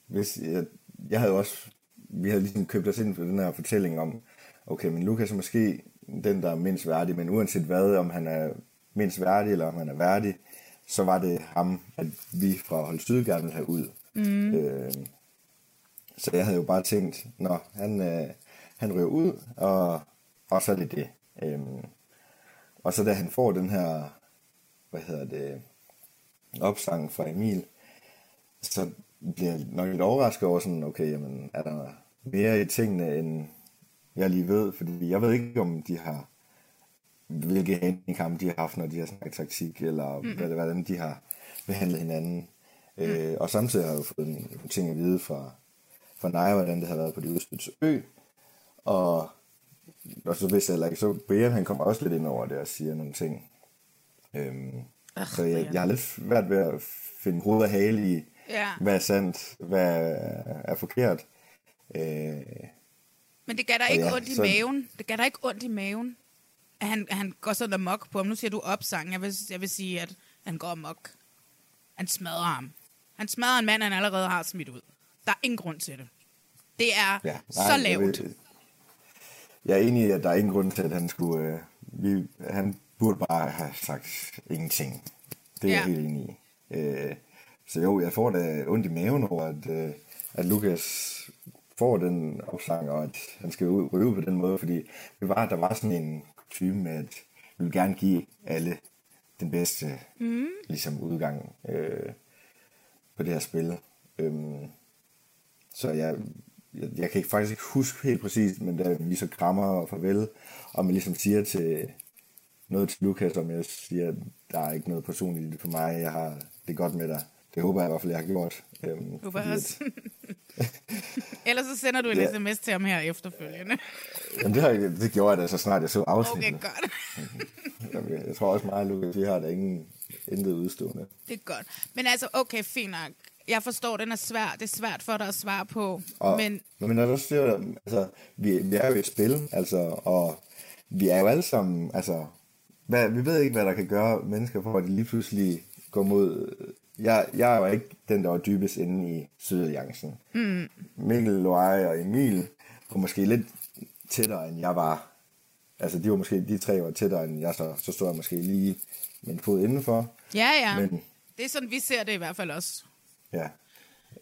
hvis, jeg, jeg havde også, vi havde ligesom købt os ind for den her fortælling om, okay, men Lukas er måske den, der er mindst værdig, men uanset hvad, om han er mindst værdig, eller om han er værdig, så var det ham, at vi fra Hold Syd gerne ville have ud. Mm. Øh, så jeg havde jo bare tænkt, nå, han, øh, han ryger ud, og, og så er det det. Øh, og så da han får den her, hvad hedder det, opsang fra Emil, så bliver jeg nok lidt overrasket over sådan, okay, jamen, er der mere i tingene, end jeg lige ved, fordi jeg ved ikke, om de har, hvilke handicap de har haft, når de har snakket taktik, eller mm. hvordan de har behandlet hinanden. Mm. Øh, og samtidig har jeg jo fået nogle ting at vide fra, fra Naja, hvordan det har været på de udstødte ø, og, og så vidste jeg heller ikke, så Brian han kommer også lidt ind over det og siger nogle ting. Øhm, Ach, så jeg, jeg har lidt svært ved at finde hoved og hale i, ja. hvad er sandt, hvad er forkert. Øh, men det gav dig ikke ja, ondt i så... maven. Det gav dig ikke ondt i maven, at han, at han går sådan amok på ham. Nu siger du opsang. Jeg vil, jeg vil sige, at han går amok. Han smadrer ham. Han smadrer en mand, han allerede har smidt ud. Der er ingen grund til det. Det er ja, nej, så lavt. Jeg, jeg er enig i, at der er ingen grund til, at han skulle... Øh, vi, han burde bare have sagt ingenting. Det er ja. jeg helt enig i. Øh, så jo, jeg får da ondt i maven over, at, øh, at Lukas får den opsang, og at han skal ryge på den måde, fordi det var, der var sådan en type med, at vi vil gerne give alle den bedste mm. ligesom udgang øh, på det her spil. Øhm, så jeg, jeg, jeg kan ikke faktisk ikke huske helt præcis, men da vi så krammer og farvel, og man ligesom siger til noget til Lukas, om jeg siger, at der er ikke noget personligt for mig, jeg har det godt med dig. Det håber jeg i hvert fald, jeg har gjort. Øhm, håber også. [LAUGHS] Ellers så sender du en ja. sms til ham her efterfølgende. Jamen, det, har, jeg, det gjorde jeg da så snart jeg så afsnittet. [LAUGHS] Okay, godt. Jamen, jeg tror også meget, Lukas, vi har der ingen intet udstående. Det er godt. Men altså, okay, fint nok. Jeg forstår, den er svær. Det er svært for dig at svare på. Og, men... men når du siger, altså, vi, vi er jo et spil, altså, og vi er jo alle sammen, altså, hvad, vi ved ikke, hvad der kan gøre mennesker for, at de lige pludselig går mod jeg, jeg var ikke den, der var dybest inde i Sydalliancen. Mm. Mikkel, Loai og Emil var måske lidt tættere, end jeg var. Altså, de var måske, de tre var tættere, end jeg, så, så stod jeg måske lige med en fod indenfor. Ja, ja. Men, det er sådan, vi ser det i hvert fald også. Ja.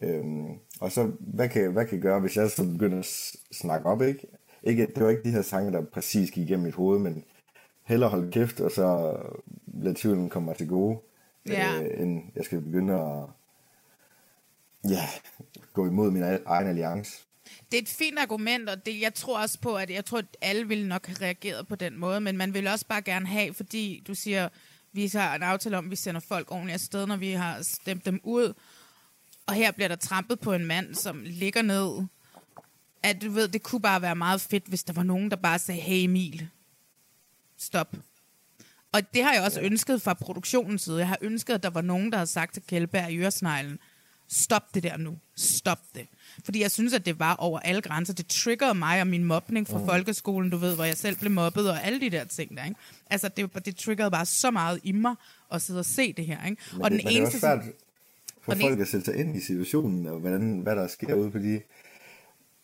Øhm, og så, hvad kan, hvad kan jeg gøre, hvis jeg så begynder at snakke op, ikke? ikke? Det var ikke de her sange, der præcis gik igennem mit hoved, men hellere holde kæft, og så lade tvivlen komme mig til gode ja. øh, end jeg skal begynde at ja, gå imod min egen alliance. Det er et fint argument, og det, jeg tror også på, at jeg tror, at alle ville nok have reageret på den måde, men man vil også bare gerne have, fordi du siger, vi har en aftale om, at vi sender folk ordentligt afsted, når vi har stemt dem ud, og her bliver der trampet på en mand, som ligger ned, at du ved, det kunne bare være meget fedt, hvis der var nogen, der bare sagde, hey Emil, stop, og det har jeg også ja. ønsket fra produktionens side. Jeg har ønsket, at der var nogen, der havde sagt til Kjellberg i Øresneglen, stop det der nu. Stop det. Fordi jeg synes, at det var over alle grænser. Det triggerede mig og min mobning fra mm. folkeskolen, du ved, hvor jeg selv blev mobbet og alle de der ting der. Ikke? Altså, det, det triggerede bare så meget i mig at sidde og se det her. Ikke? Men og den men eneste, det er også svært for folk at sætte sig ind i situationen, og hvordan, hvad der sker ude på de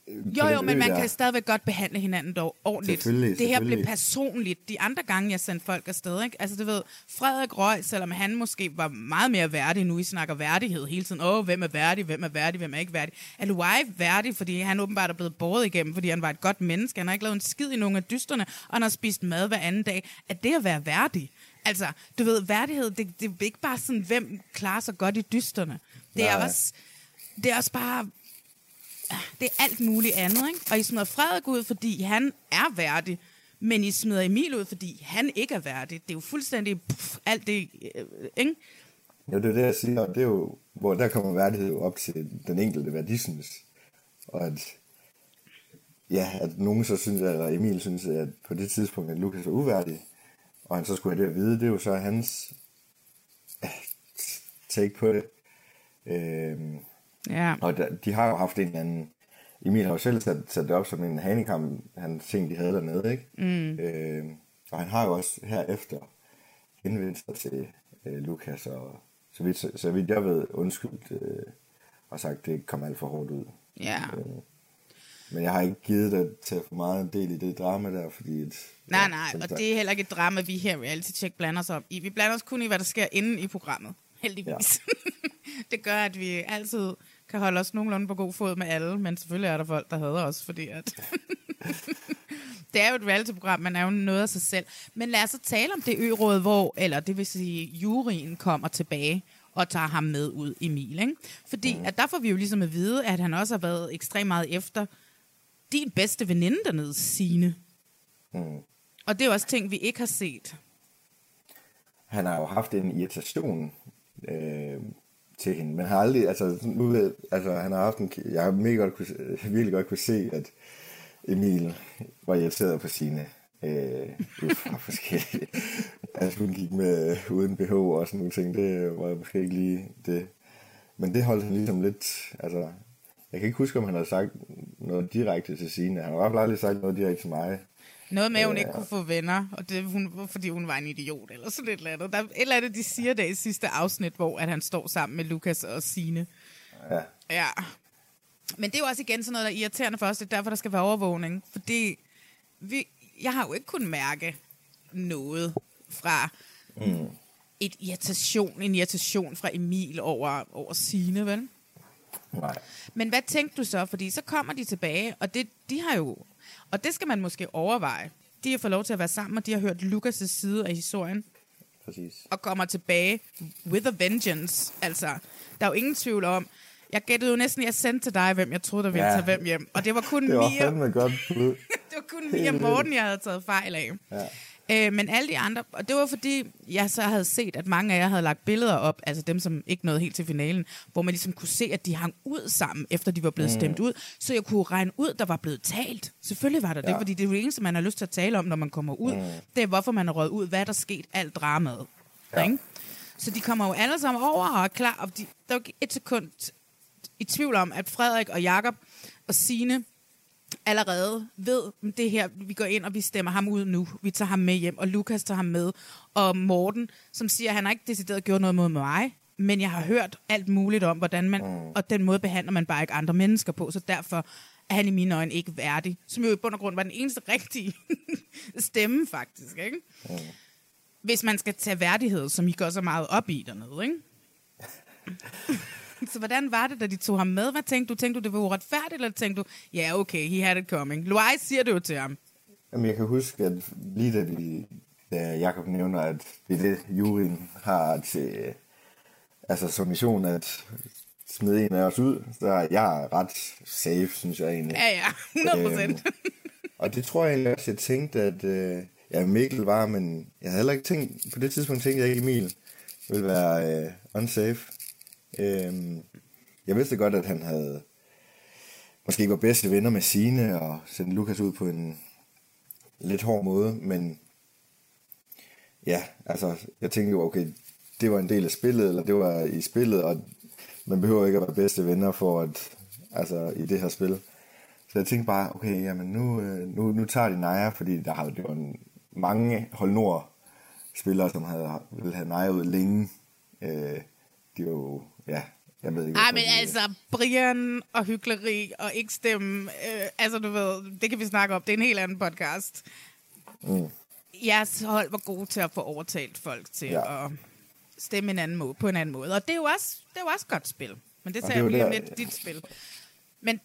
jo, jo, men man kan stadigvæk godt behandle hinanden dog ordentligt. Selvfølgelig, det her blev personligt. De andre gange, jeg sendte folk afsted, ikke? Altså, du ved, Frederik Røg, selvom han måske var meget mere værdig, nu I snakker værdighed hele tiden. Åh, hvem er værdig, hvem er værdig, hvem er ikke værdig. Er Luai værdig, fordi han åbenbart er blevet båret igennem, fordi han var et godt menneske. Han har ikke lavet en skid i nogle af dysterne, og han har spist mad hver anden dag. Er det at være værdig? Altså, du ved, værdighed, det, det er ikke bare sådan, hvem klarer sig godt i dysterne. Det er også, det er også bare det er alt muligt andet, ikke? Og I smider Frederik ud, fordi han er værdig, men I smider Emil ud, fordi han ikke er værdig. Det er jo fuldstændig pff, alt det, øh, ikke? Jo, det er det, jeg siger, det er jo, hvor der kommer værdighed op til den enkelte, hvad. Og at, ja, at nogen så synes, eller Emil synes, at på det tidspunkt, at Lukas er uværdig, og han så skulle have det at vide, det er jo så hans øh, take på det. Øhm, Ja. og der, de har jo haft en eller anden... Emil har jo selv sat, sat det op som en handicam, han ting, de havde dernede, ikke? Mm. Øh, og han har jo også herefter henvendt sig til øh, Lukas, og så vidt, så, så vidt jeg ved, undskyldt øh, og sagt, det kom alt for hårdt ud. Ja. Øh, men jeg har ikke givet dig tage for meget del i det drama der, fordi... Et, Nej, nej, som og sagt- det er heller ikke et drama, vi her Reality Check blander os op i. Vi blander os kun i, hvad der sker inde i programmet. Heldigvis. Ja. [LAUGHS] [LAUGHS] det gør, at vi altid kan holde os nogenlunde på god fod med alle, men selvfølgelig er der folk, der hader os, fordi at... [LAUGHS] det er jo et reality-program, man er jo noget af sig selv. Men lad os så tale om det ø-råd, hvor, eller det vil sige, juryen kommer tilbage og tager ham med ud, Emil. Ikke? Fordi at der får vi jo ligesom at vide, at han også har været ekstremt meget efter din bedste veninde dernede, Signe. Mm. Og det er jo også ting, vi ikke har set. han har jo haft en irritation øh, til hende, men har aldrig, altså, nu, ved- altså han har haft en, jeg har mega godt kunne, virkelig godt kunne se, at Emil var irriteret på sine, øh, ud fra forskellige, altså hun gik med uden BH og sådan nogle ting, det var måske ikke lige det, men det holdt han ligesom lidt, altså, jeg kan ikke huske, om han har sagt noget direkte til sine, han har i hvert fald aldrig sagt noget direkte til mig, noget med, at hun ikke kunne få venner, og det hun, fordi hun var en idiot, eller sådan et eller andet. Der er et eller andet, de siger der i sidste afsnit, hvor at han står sammen med Lukas og Sine. ja, Ja. Men det er jo også igen sådan noget, der er irriterende for os. Det er derfor, der skal være overvågning. Fordi vi, jeg har jo ikke kunnet mærke noget fra mm. et irritation, en irritation fra Emil over, over Sine, vel? nej, Men hvad tænkte du så? Fordi så kommer de tilbage, og det, de har jo... Og det skal man måske overveje. De har fået lov til at være sammen, og de har hørt Lukas' side af historien, præcis. og kommer tilbage with a vengeance. Altså, der er jo ingen tvivl om... Jeg gættede jo næsten, jeg sendte til dig, hvem jeg troede, der ville Ja. tage hvem hjem. Og det var kun Det var Mia, godt [LAUGHS] det var kun Mia Morten, jeg havde taget fejl af. Ja. Øh, men alle de andre, og det var fordi, jeg så havde set, at mange af jer havde lagt billeder op, altså dem, som ikke nåede helt til finalen, hvor man ligesom kunne se, at de hang ud sammen, efter de var blevet mm. stemt ud, så jeg kunne regne ud, der var blevet talt. Selvfølgelig var der ja. det, fordi det er det eneste, man har lyst til at tale om, når man kommer ud. Mm. Det er, hvorfor man er røget ud, hvad er der sket, alt dramaet. Ja. Ikke? Så de kommer jo alle sammen over og er klar, og de, der er jo ikke et sekund i tvivl om, at Frederik og Jakob og Sine allerede ved det her, vi går ind og vi stemmer ham ud nu. Vi tager ham med hjem, og Lukas tager ham med. Og Morten, som siger, at han har ikke decideret gjort noget mod mig, men jeg har hørt alt muligt om, hvordan man, mm. og den måde behandler man bare ikke andre mennesker på, så derfor er han i mine øjne ikke værdig. Som jo i bund og grund var den eneste rigtige [LAUGHS] stemme, faktisk. Ikke? Mm. Hvis man skal tage værdighed, som I går så meget op i dernede, ikke? [LAUGHS] [LAUGHS] Så hvordan var det, da de tog ham med? Hvad tænkte du? Tænkte du, det var uretfærdigt, eller tænkte du, ja, yeah, okay, he had it coming. Loai siger det jo til ham. Jamen, jeg kan huske, at lige da, vi, da Jacob nævner, at det er det, juryen har til, altså som mission at smide en af os ud, så er jeg ret safe, synes jeg egentlig. Ja, ja, 100 procent. Øhm, og det tror jeg egentlig også, jeg tænkte, at øh, ja, Mikkel var, men jeg havde heller ikke tænkt, på det tidspunkt tænkte jeg ikke, Emil ville være øh, unsafe. Øhm, jeg vidste godt, at han havde måske ikke var bedste venner med sine og sendte Lukas ud på en lidt hård måde, men ja, altså, jeg tænkte jo, okay, det var en del af spillet, eller det var i spillet, og man behøver ikke at være bedste venner for at, altså, i det her spil. Så jeg tænkte bare, okay, jamen nu, øh, nu, nu tager de Naja, fordi der har det var en, mange hold nord spillere, som havde, ville have Naja ud længe. Øh, de var jo, ja, jeg ved ikke. Ej, men de- altså, Brian og hyggeleri og ikke stemme, øh, altså du ved, det kan vi snakke om, det er en helt anden podcast. Mm. Jeres hold var gode til at få overtalt folk til ja. At stemme en anden måde, på en anden måde. Og det er jo også, det er jo også godt spil. Men det det jeg er lige om lidt, dit spil. Men,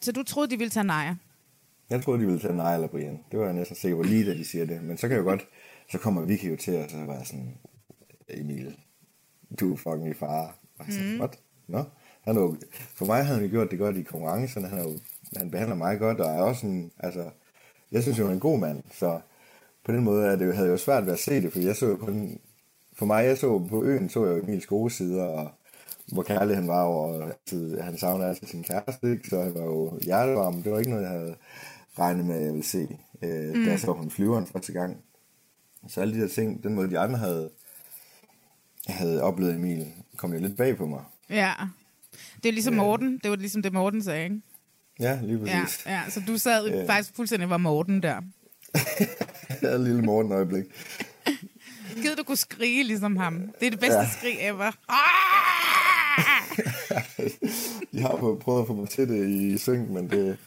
så du troede, de ville tage Naja? Jeg troede, de ville tage Naja eller Brian. Det var jeg næsten sikker på lige, da de siger det. Men så kan jeg jo godt, så kommer Vicky jo til at så være sådan, Emil, du er fucking i fare. Og jeg sagde, what? Nå? Han jo, for mig havde han jo gjort det godt i konkurrencerne. Han, jo, han behandler mig godt, og er også en, altså, jeg synes jo, han er en god mand. Så på den måde er det, havde jeg jo svært ved at se det, for jeg så jo kun for mig, jeg så på øen, så jeg jo Emils gode sider, og hvor kærlig han var, og altid, han savner altid sin kæreste, ikke? så han var jo hjertevarm. Det var ikke noget, jeg havde regnet med, at jeg ville se, øh, mm. da jeg så hun flyveren første gang. Så alle de der ting, den måde de andre havde, havde oplevet Emil, kom jo lidt bag på mig. Ja. Det er ligesom Morten. Det var ligesom det, Morten sagde, ikke? Ja, lige Ja, præcis. ja. Så du sad ja. faktisk fuldstændig var Morten der. [LAUGHS] Ja. et lille morgen øjeblik. Gid du kunne skrige ligesom ham. Det er det bedste ja. Ja. skrig ever. Ah! [LAUGHS] Jeg har prøvet- prøvet at få mig til det i synk, men det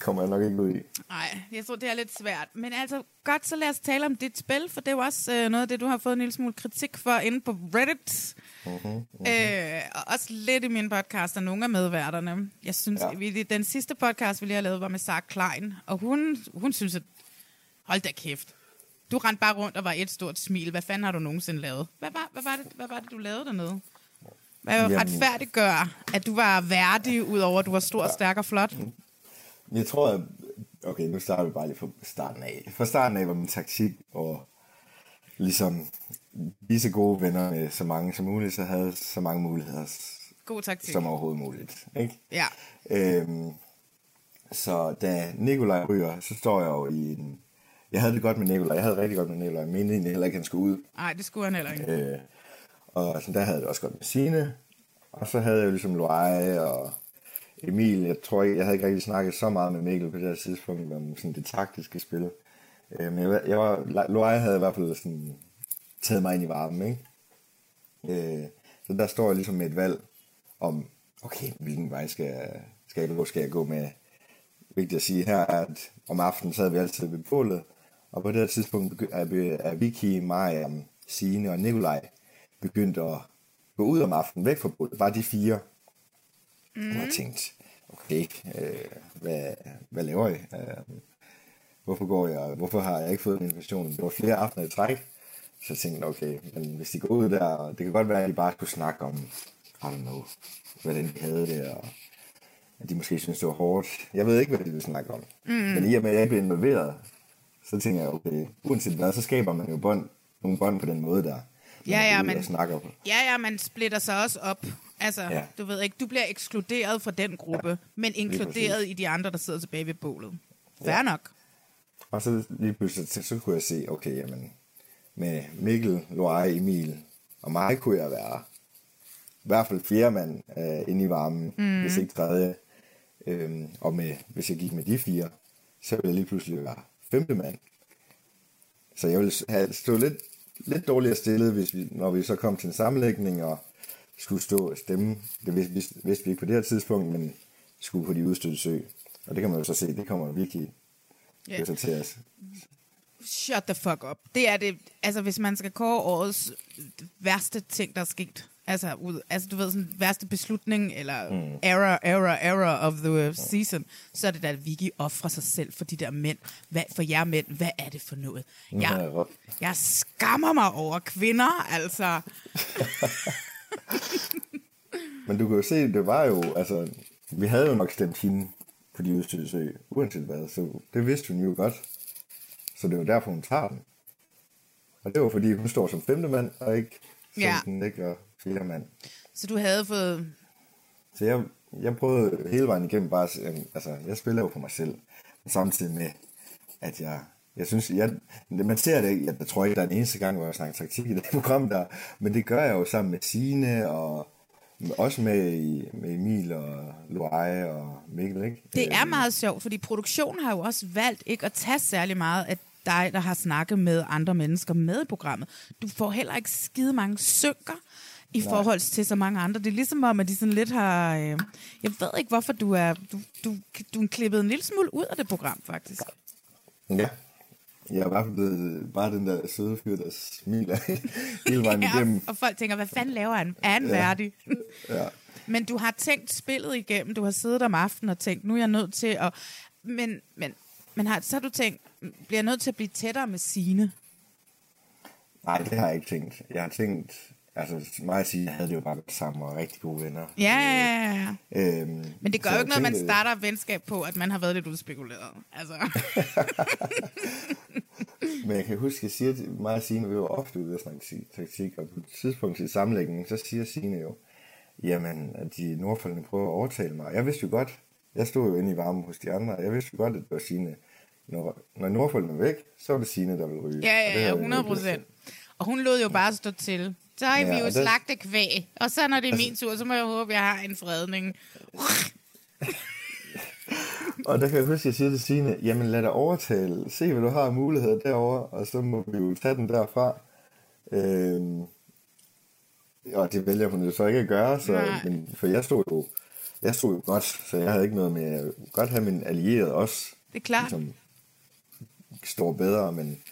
kommer jeg nok ikke ud i. Nej, jeg tror, det er lidt svært. Men altså, godt, så lad os tale om dit spil, for det er jo også øh, noget af det, du har fået en lille smule kritik for inde på Reddit. Uh-huh, uh-huh. Øh, og også lidt i min podcast af nogle af medværterne. Jeg synes, ja. Vi, den sidste podcast, vi lige har lavet, var med Sarah Klein, og hun, hun synes, at hold da kæft. Du rendte bare rundt og var et stort smil. Hvad fanden har du nogensinde lavet? Hvad var, hvad var, det, hvad var det, du lavede dernede? Hvad retfærdiggør, at du var værdig, udover at du var stor, stærk og flot? Jeg tror, at... Okay, nu starter vi bare lige fra starten af. Fra starten af var min taktik og ligesom vise gode venner med så mange som muligt, så havde så mange muligheder God taktik. som overhovedet muligt. Ikke? Ja. Øhm, så da Nikolaj ryger, så står jeg jo i en... Jeg havde det godt med Nikolaj. Jeg havde det rigtig godt med Nikolaj. Jeg mente egentlig heller ikke, han skulle ud. Nej, det skulle han heller ikke. Øh, og sådan, der havde jeg det også godt med Signe. Og så havde jeg jo ligesom Loai og Emil. Jeg tror ikke, jeg havde ikke rigtig snakket så meget med Mikkel på det her tidspunkt om sådan det taktiske spil. Øh, men jeg, jeg var, Loire havde i hvert fald sådan taget mig ind i varmen, ikke? Øh, så der står jeg ligesom med et valg om, okay, hvilken vej skal jeg, skal jeg, hvor skal jeg gå med? Vigtigt at sige her at om aftenen sad vi altid ved bålet, og på det her tidspunkt er, vi- er Vicky, Mariam, Signe og Nikolaj begyndt at gå ud om aftenen, væk fra bålet. Bare de fire. Mm. Og jeg tænkte, okay, øh, hvad, hvad laver I? Øh, hvorfor går jeg, hvorfor har jeg ikke fået en invitation? Det var flere aftener i træk. Så jeg tænkte, okay, men hvis de går ud der, og det kan godt være, at de bare skulle snakke om, I don't know, hvordan de havde det, og at de måske synes, det var hårdt. Jeg ved ikke, hvad de ville snakke om. Mm. Men i og med, at jeg blev involveret, så tænker jeg, okay, uanset hvad, så skaber man jo bånd, nogle bånd på den måde der. Ja, ja, Og snakker på. Ja, ja, man splitter sig også op. Altså, ja. Du ved ikke, du bliver ekskluderet fra den gruppe, ja. men inkluderet i de andre, der sidder tilbage ved bålet. Fair ja. Nok. Og så lige pludselig, så, så kunne jeg se, okay, jamen, med Mikkel, Loai, Emil og mig kunne jeg være i hvert fald fjerde mand øh, inde i varmen, mm. hvis ikke tredje. Øhm, og med, hvis jeg gik med de fire, så ville jeg lige pludselig være femte mand. Så jeg ville have stået lidt, lidt dårligere stillet, hvis vi, når vi så kom til en sammenlægning og skulle stå og stemme. Det vidste, vidste, vi ikke på det her tidspunkt, men skulle på de udstødte sø. Og det kan man jo så se, det kommer virkelig yeah. os. Shut the fuck up. Det er det, altså hvis man skal kåre årets værste ting, der er sket. Altså, ud, altså du ved, sådan værste beslutning, eller mm. error, error, error of the season, så er det da, at Vicky offrer sig selv for de der mænd. Hvad, for jer mænd, hvad er det for noget? Jeg, jeg skammer mig over kvinder, altså. [LAUGHS] Men du kan jo se, det var jo, altså, vi havde jo nok stemt hende på de udstødte sø, uanset hvad, så det vidste hun jo godt. Så det var derfor, hun tager den. Og det var fordi, hun står som femte mand, og ikke som Ja. den ligger fjerde mand. Så du havde fået... Så jeg, jeg prøvede hele vejen igennem bare, altså, jeg spiller jo på mig selv, samtidig med, at jeg, jeg synes, jeg, man ser det jeg, jeg tror ikke, der er en eneste gang, hvor jeg snakker taktik i det program der, men det gør jeg jo sammen med Sine og også med, med Emil og Loai og Mikkel, ikke? Det er Øhm, meget sjovt, fordi produktionen har jo også valgt ikke at tage særlig meget af dig, der har snakket med andre mennesker med i programmet. Du får heller ikke skide mange synker i Nej. forhold til så mange andre. Det er ligesom om, at de sådan lidt har... Øh, jeg ved ikke, hvorfor du er... Du, du, du er klippet en lille smule ud af det program, faktisk. Ja. Jeg er i hvert fald blevet bare den der søde fyr, der smiler [LAUGHS] hele vejen [LAUGHS] igennem. og folk tænker, hvad fanden laver han? Er han ja. værdig? Ja. Men du har tænkt spillet igennem. Du har siddet om aftenen og tænkt, nu er jeg nødt til at... Men, men, men har, så har du tænkt, bliver jeg nødt til at blive tættere med sine? Nej, det har jeg ikke tænkt. Jeg har tænkt, altså mig at sige, jeg havde det jo bare sammen og rigtig gode venner. Ja, ja, ja, ja. Øhm, Men det gør jo ikke noget, man starter venskab på, at man har været lidt udspekuleret. Altså. [LAUGHS] Men jeg kan huske, jeg siger til mig og Signe, vi var ofte ude og snakke taktik, og på et tidspunkt i sammenlægningen, så siger Signe jo, jamen, at de nordfølgende prøver at overtale mig. Jeg vidste jo godt, jeg stod jo inde i varmen hos de andre, og jeg vidste jo godt, at det var Signe. Når, når nordfølgende er væk, så var det Signe, der ville ryge. Ja, ja, ja, jeg 100 ikke lyst til. procent. Og hun lod jo bare stå til. Så har Ja, vi jo og der- slagte kvæg. Og så når det er min tur, så må jeg håbe, jeg har en fredning. [LAUGHS] Og der kan jeg huske, at jeg siger til Signe, jamen lad dig overtale, se hvad du har af muligheder derovre, og så må vi jo tage den derfra. Øhm, og det vælger hun jo så ikke at gøre, så, Nej. men, for jeg stod jo jeg stod jo godt, så jeg havde ikke noget med, jeg ville godt have min allierede også, Det er klart. ligesom, står bedre, men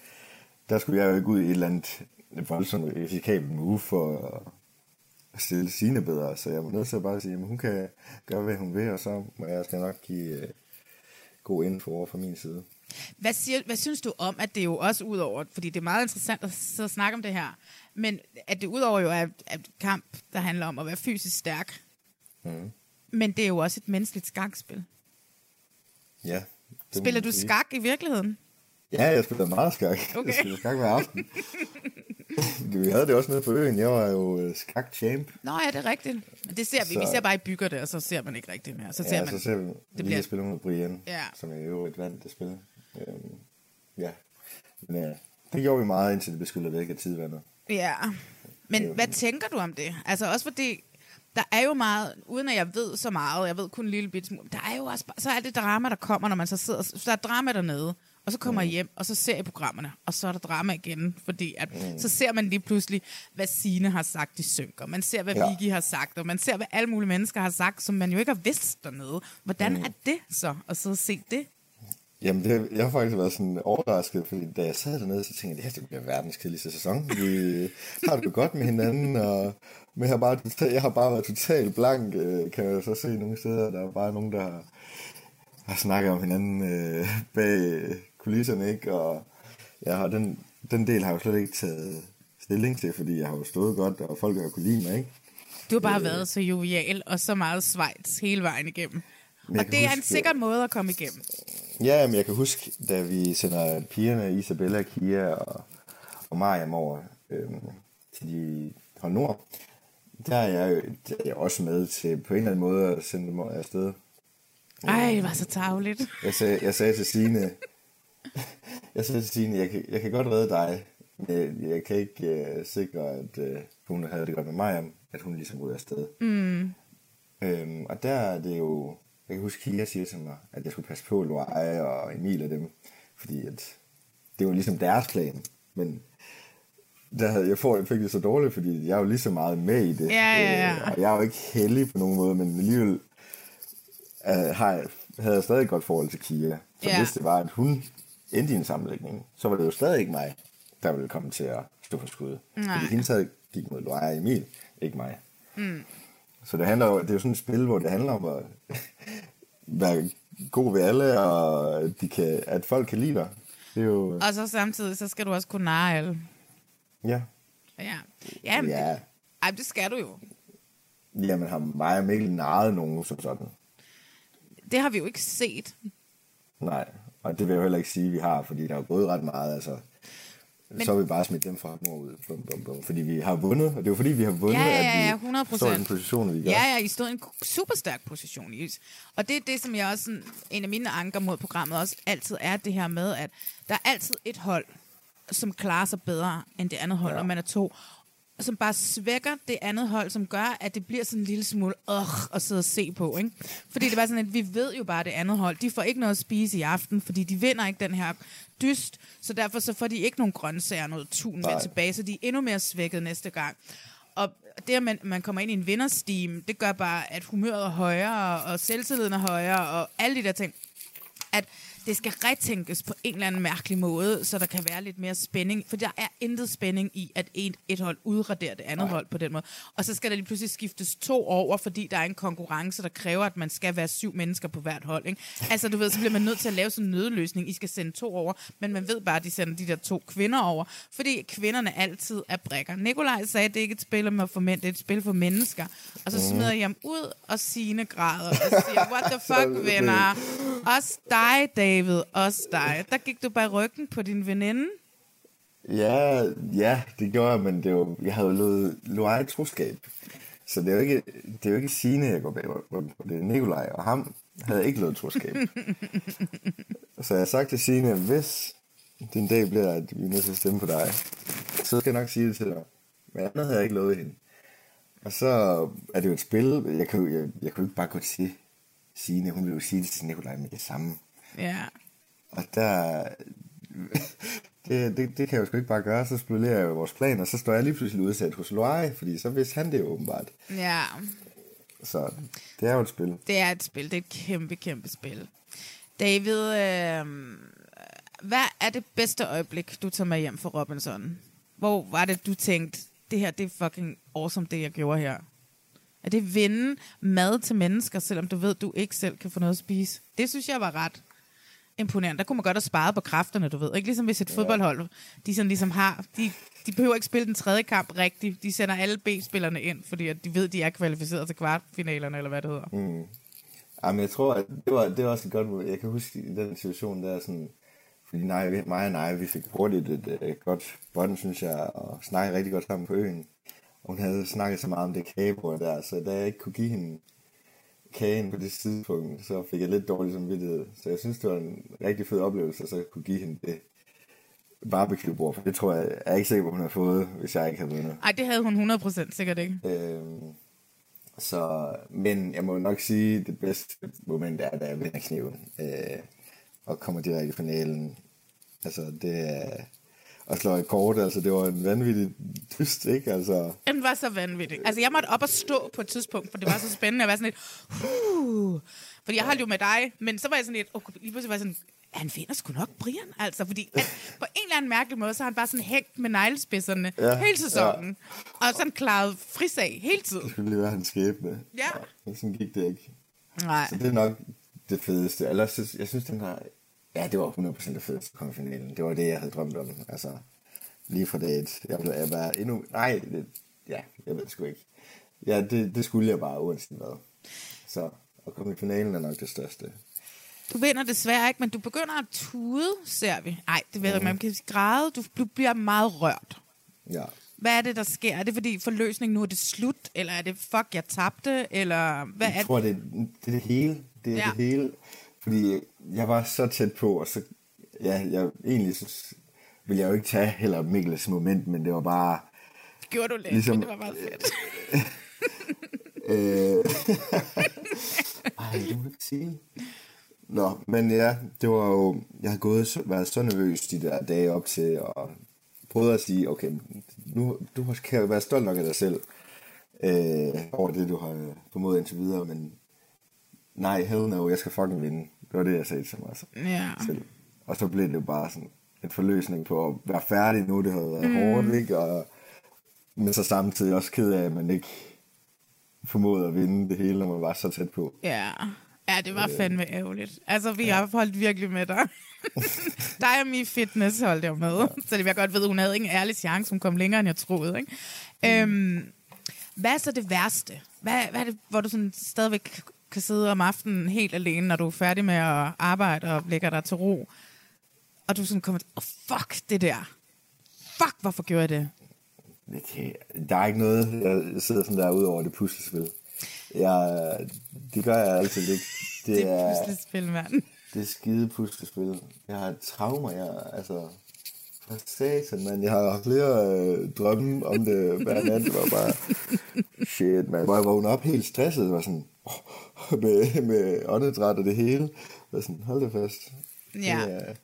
der skulle jeg jo ikke ud i et eller andet voldsomt risikabelt move for at stille sine bedre, så jeg må nødt til at bare sige, at hun kan gøre, hvad hun vil, og så må jeg skal nok give øh, god info over fra min side. Hvad, siger, hvad synes du om, at det jo også ud over, fordi det er meget interessant at sidde og snakke om det her, men at det udover jo er et kamp, der handler om at være fysisk stærk, Mhm. men det er jo også et menneskeligt skakspil. Ja. Spiller du skak i virkeligheden? Ja, jeg spiller meget skak. Okay. Jeg spiller skak hver aften. [LAUGHS] [LAUGHS] Vi havde det også nede på øen. Jeg var jo øh, skak-champ. Nå ja, det er rigtigt. Men det ser vi. Så... Vi ser bare, I bygger det, og så ser man ikke rigtigt mere. Så ser Ja, man... så ser vi det lige bliver- spille mod Brian, Ja. som er jo et vandt det spil. Øhm, ja. Men ja, det gjorde vi meget, indtil det blev skyllet væk af tidvandet. Ja, men hvad tænker du om det? Altså også fordi, der er jo meget, uden at jeg ved så meget, jeg ved kun en lille bit smule, der er jo også bare, så er det drama, der kommer, når man så sidder, så der er drama dernede, og så kommer jeg hjem, og så ser jeg programmerne, og så er der drama igen, fordi at, mm. så ser man lige pludselig, hvad Sine har sagt i synker, man ser, hvad Ja. Vicky har sagt, og man ser, hvad alle mulige mennesker har sagt, som man jo ikke har vidst dernede. Hvordan mm. er det så, at sidde og se det? Jamen, det, jeg har faktisk været sådan overrasket, fordi da jeg sad dernede, så tænkte jeg, det her det bliver verdens kedeligste sæson. Vi [LAUGHS] har det godt med hinanden, og men jeg har bare, jeg har bare været totalt blank, øh, kan jeg så se nogle steder. Der er bare nogen, der har, har snakket om hinanden øh, bag kulisserne, ikke? Og jeg har, den, den del har jeg jo slet ikke taget stilling til, fordi jeg har jo stået godt, og folk har kunne lide mig, ikke? Du har bare været så jovial og så meget Schweiz hele vejen igennem. Og det er en huske- sikker måde at komme igennem. Ja, men jeg kan huske, da vi sender pigerne, Isabella, Kia og, og Mariam over øhm, til de fra Nord, der er jeg, jo, der er jeg også med til på en eller anden måde at sende dem afsted. Ej, det var så tavligt. Jeg sagde, jeg sagde til Signe, [LAUGHS] jeg til Signe, jeg kan, jeg kan godt redde dig, men jeg, kan ikke uh, sikre, at uh, hun havde det godt med Mariam, at hun ligesom ryger afsted. Mm. Øhm, og der er det jo, jeg kan huske, Kia siger til mig, at jeg skulle passe på Loai og Emil og dem, fordi at det var ligesom deres plan, men der havde, jeg, får, jeg fik det så dårligt, fordi jeg er jo lige så meget med i det. Ja, ja, ja. Øh, og jeg er jo ikke heldig på nogen måde, men alligevel øh, har jeg, havde jeg stadig et godt forhold til Kia. Så Ja. hvis det var, at hun endte i en sammenlægning, så var det jo stadig ikke mig, der ville komme til at stå for skud. Nej. Fordi hendes gik mod Loai og Emil, ikke mig. Mm. Så det, handler det er jo sådan et spil, hvor det handler om at [LAUGHS] være god ved alle, og at, de kan, at folk kan lide dig. Det er jo... Og så samtidig, så skal du også kunne narre alle. Ja. Ja, ja, men, Ja. Ej, det skal du jo. Jamen har mig og Mikkel narret nogen som sådan? Det har vi jo ikke set. Nej, og det vil jeg heller ikke sige, at vi har, fordi der er gået ret meget, altså. Men... Så har vi bare smidt dem fra ud, bum, bum, bum, fordi vi har vundet, og det er jo fordi, vi har vundet, Ja, ja, ja, at ja, vi 100 står i den position, vi gør. Ja, ja, I stod i en super stærk position. I. Og det er det, som jeg også, sådan, en af mine anker mod programmet også altid er det her med, at der er altid et hold, som klarer sig bedre end det andet hold, ja. Og man er to som bare svækker det andet hold, som gør, at det bliver sådan en lille smule øh, at sidde og se på. Ikke? Fordi det er bare sådan, at vi ved jo bare, at det andet hold, de får ikke noget at spise i aften, fordi de vinder ikke den her dyst, så derfor så får de ikke nogen grøntsager, noget tun med tilbage, så de er endnu mere svækket næste gang. Og det, at man, man kommer ind i en vindersteam, det gør bare, at humøret er højere, og selvtilliden er højere, og alle de der ting. At det skal retænkes på en eller anden mærkelig måde, så der kan være lidt mere spænding. For der er intet spænding i, at et, et hold udraderer det andet Nej. hold på den måde. Og så skal der lige pludselig skiftes to over, fordi der er en konkurrence, der kræver, at man skal være syv mennesker på hvert hold. Ikke? Altså, du ved, så bliver man nødt til at lave sådan en nødløsning. I skal sende to over, men man ved bare, at de sender de der to kvinder over, fordi kvinderne altid er brækker. Nikolaj sagde, at det er ikke et spil at få mænd, det er et spil for mennesker. Og så smider jeg ham ud, og sine græder, og siger, what the [LAUGHS] fuck, venner? Også dig, David. David, også dig. Der gik du bare ryggen på din veninde. Ja, ja, det gjorde jeg, men det var, jeg havde jo lovet troskab. Så det er jo ikke, det er jo ikke Signe, jeg går bag rundt på. Det er Nikolaj, og ham havde ikke lovet troskab. [LAUGHS] så jeg sagt til Signe, hvis din dag bliver, at vi er nødt til at stemme på dig, så skal jeg nok sige det til dig. Men andet havde jeg ikke lovet hende. Og så er det jo et spil. Jeg kan jo, jeg, jeg kan jo ikke bare gå til Signe. Hun vil jo sige det til Nikolaj med det samme. Ja. Og der... det, det, det kan jeg jo sgu ikke bare gøre. Så spillerer jeg jo vores plan, og så står jeg lige pludselig udsat hos Loai, fordi så vidste han det jo åbenbart. Ja, Så det er jo et spil. det er et spil. Det er et kæmpe, kæmpe spil. David, øh, hvad er det bedste øjeblik, du tager med hjem fra Robinson? Hvor var det, du tænkte, det her, det er fucking awesome, det jeg gjorde her? Er det vinde mad til mennesker, selvom du ved, du ikke selv kan få noget at spise? Det synes jeg var ret imponerende. Der kunne man godt have sparet på kræfterne, du ved. Ikke ligesom hvis et fodboldhold, de sådan ligesom har, de, de behøver ikke spille den tredje kamp rigtigt. De sender alle B-spillerne ind, fordi at de ved, de er kvalificeret til kvartfinalerne, eller hvad det hedder. Mm. Jamen, jeg tror, at det var, det var også et godt måde. Jeg kan huske i den situation der, sådan, fordi nej, mig og nej, vi fik hurtigt et, et godt bånd, synes jeg, og snakkede rigtig godt sammen på øen. Og hun havde snakket så meget om det kagebord der, så da jeg ikke kunne give hende kagen på det tidspunkt, så fik jeg lidt dårlig samvittighed. Så jeg synes, det var en rigtig fed oplevelse, at så kunne give hende det barbecue-bord, for det tror jeg, jeg er ikke sikker på, hun har fået, hvis jeg ikke havde vundet. Ej, det havde hun 100% sikkert ikke. Øhm, så, men jeg må nok sige, det bedste moment er, da jeg vinder kniven øh, og kommer direkte i finalen. Altså, det er... Og slår et kort, altså det var en vanvittig dyst, ikke? Altså, Den var så vanvittig. Altså, jeg måtte op og stå på et tidspunkt, for det var så spændende at være sådan lidt... Huh. Fordi jeg holdt jo med dig, men så var jeg sådan lidt... Oh, lige pludselig var jeg sådan... Han vinder sgu nok Brian, altså. Fordi at, [LAUGHS] på en eller anden mærkelig måde, så har han bare sådan hængt med neglespidserne Ja, ja, hele sæsonen. Ja. Og sådan klaret frisag hele tiden. det skulle lige være hans skæbne. Ja. Men sådan gik det ikke. Nej. Så det er nok det fedeste. Ellers, jeg synes, den her... Ja, det var 100% det fedeste at komme i finalen. Det var det, jeg havde drømt om. Altså, lige fra dag et. Jeg ville være endnu... Nej, det, ja, jeg ved sgu ikke. Ja, det, det skulle jeg bare, uanset hvad. Så at komme i finalen er nok det største. Du vinder desværre ikke, men du begynder at tude, ser vi. Nej, det ved jeg ikke, man kan græde. Du, du bliver meget rørt. Ja. Hvad er det, der sker? Er det fordi forløsningen nu er det slut? Eller er det fuck, jeg tabte? Eller hvad er Jeg det? tror, det er det, er det hele. Det er ja. det hele. Fordi jeg var så tæt på, og så... Ja, jeg egentlig så ville jeg jo ikke tage heller Mikkels moment, men det var bare... Gjorde du lidt, Ligesom- det var meget fedt. [LAUGHS] Øh... [LAUGHS] Ej, det må ikke sige. Nå, men ja, det var jo... Jeg har gået været så nervøs de der dage op til, og prøvet at sige, okay, nu du har- kan være stolt nok af dig selv, øh, over det, du har formået indtil videre, men nej, hell no, jeg skal fucking vinde. Det var det, jeg sagde til mig Ja. selv. Og så blev det bare sådan en forløsning på at være færdig nu, det havde været mm. hårdt, ikke? Og, men så samtidig også ked af, at man ikke formåede at vinde det hele, når man var så tæt på. Ja. Ja, det var fandme ærgerligt. Altså, vi har holdt virkelig med dig. [LAUGHS] dig og Mi Fitness holdt jeg med. Så det vil jeg godt ved, hun havde ingen ærlig chance. Hun kom længere, end jeg troede. Ikke? Øhm, hvad er så det værste? Hvad, hvad er det, hvor du sådan stadigvæk kan sidde om aftenen helt alene, når du er færdig med at arbejde og lægger dig til ro? Og du sådan kommer til, oh, fuck det der. Fuck, hvorfor gjorde jeg det? Det kan, der er ikke noget, jeg sidder sådan der ud over det puslespil. Jeg, det gør jeg altid ikke. Det, Det er puslespil, mand. det er skide puslespil. Jeg har traumer, jeg, altså... For satan, mand. Jeg har flere øh, drømme om det hver nat. Det var bare... [LAUGHS] Shit, man. Hvor jeg vågnede op helt stresset. Var sådan... [LAUGHS] Med, med åndedræt og det hele. Det var sådan, hold det fast. Ja. Det, er,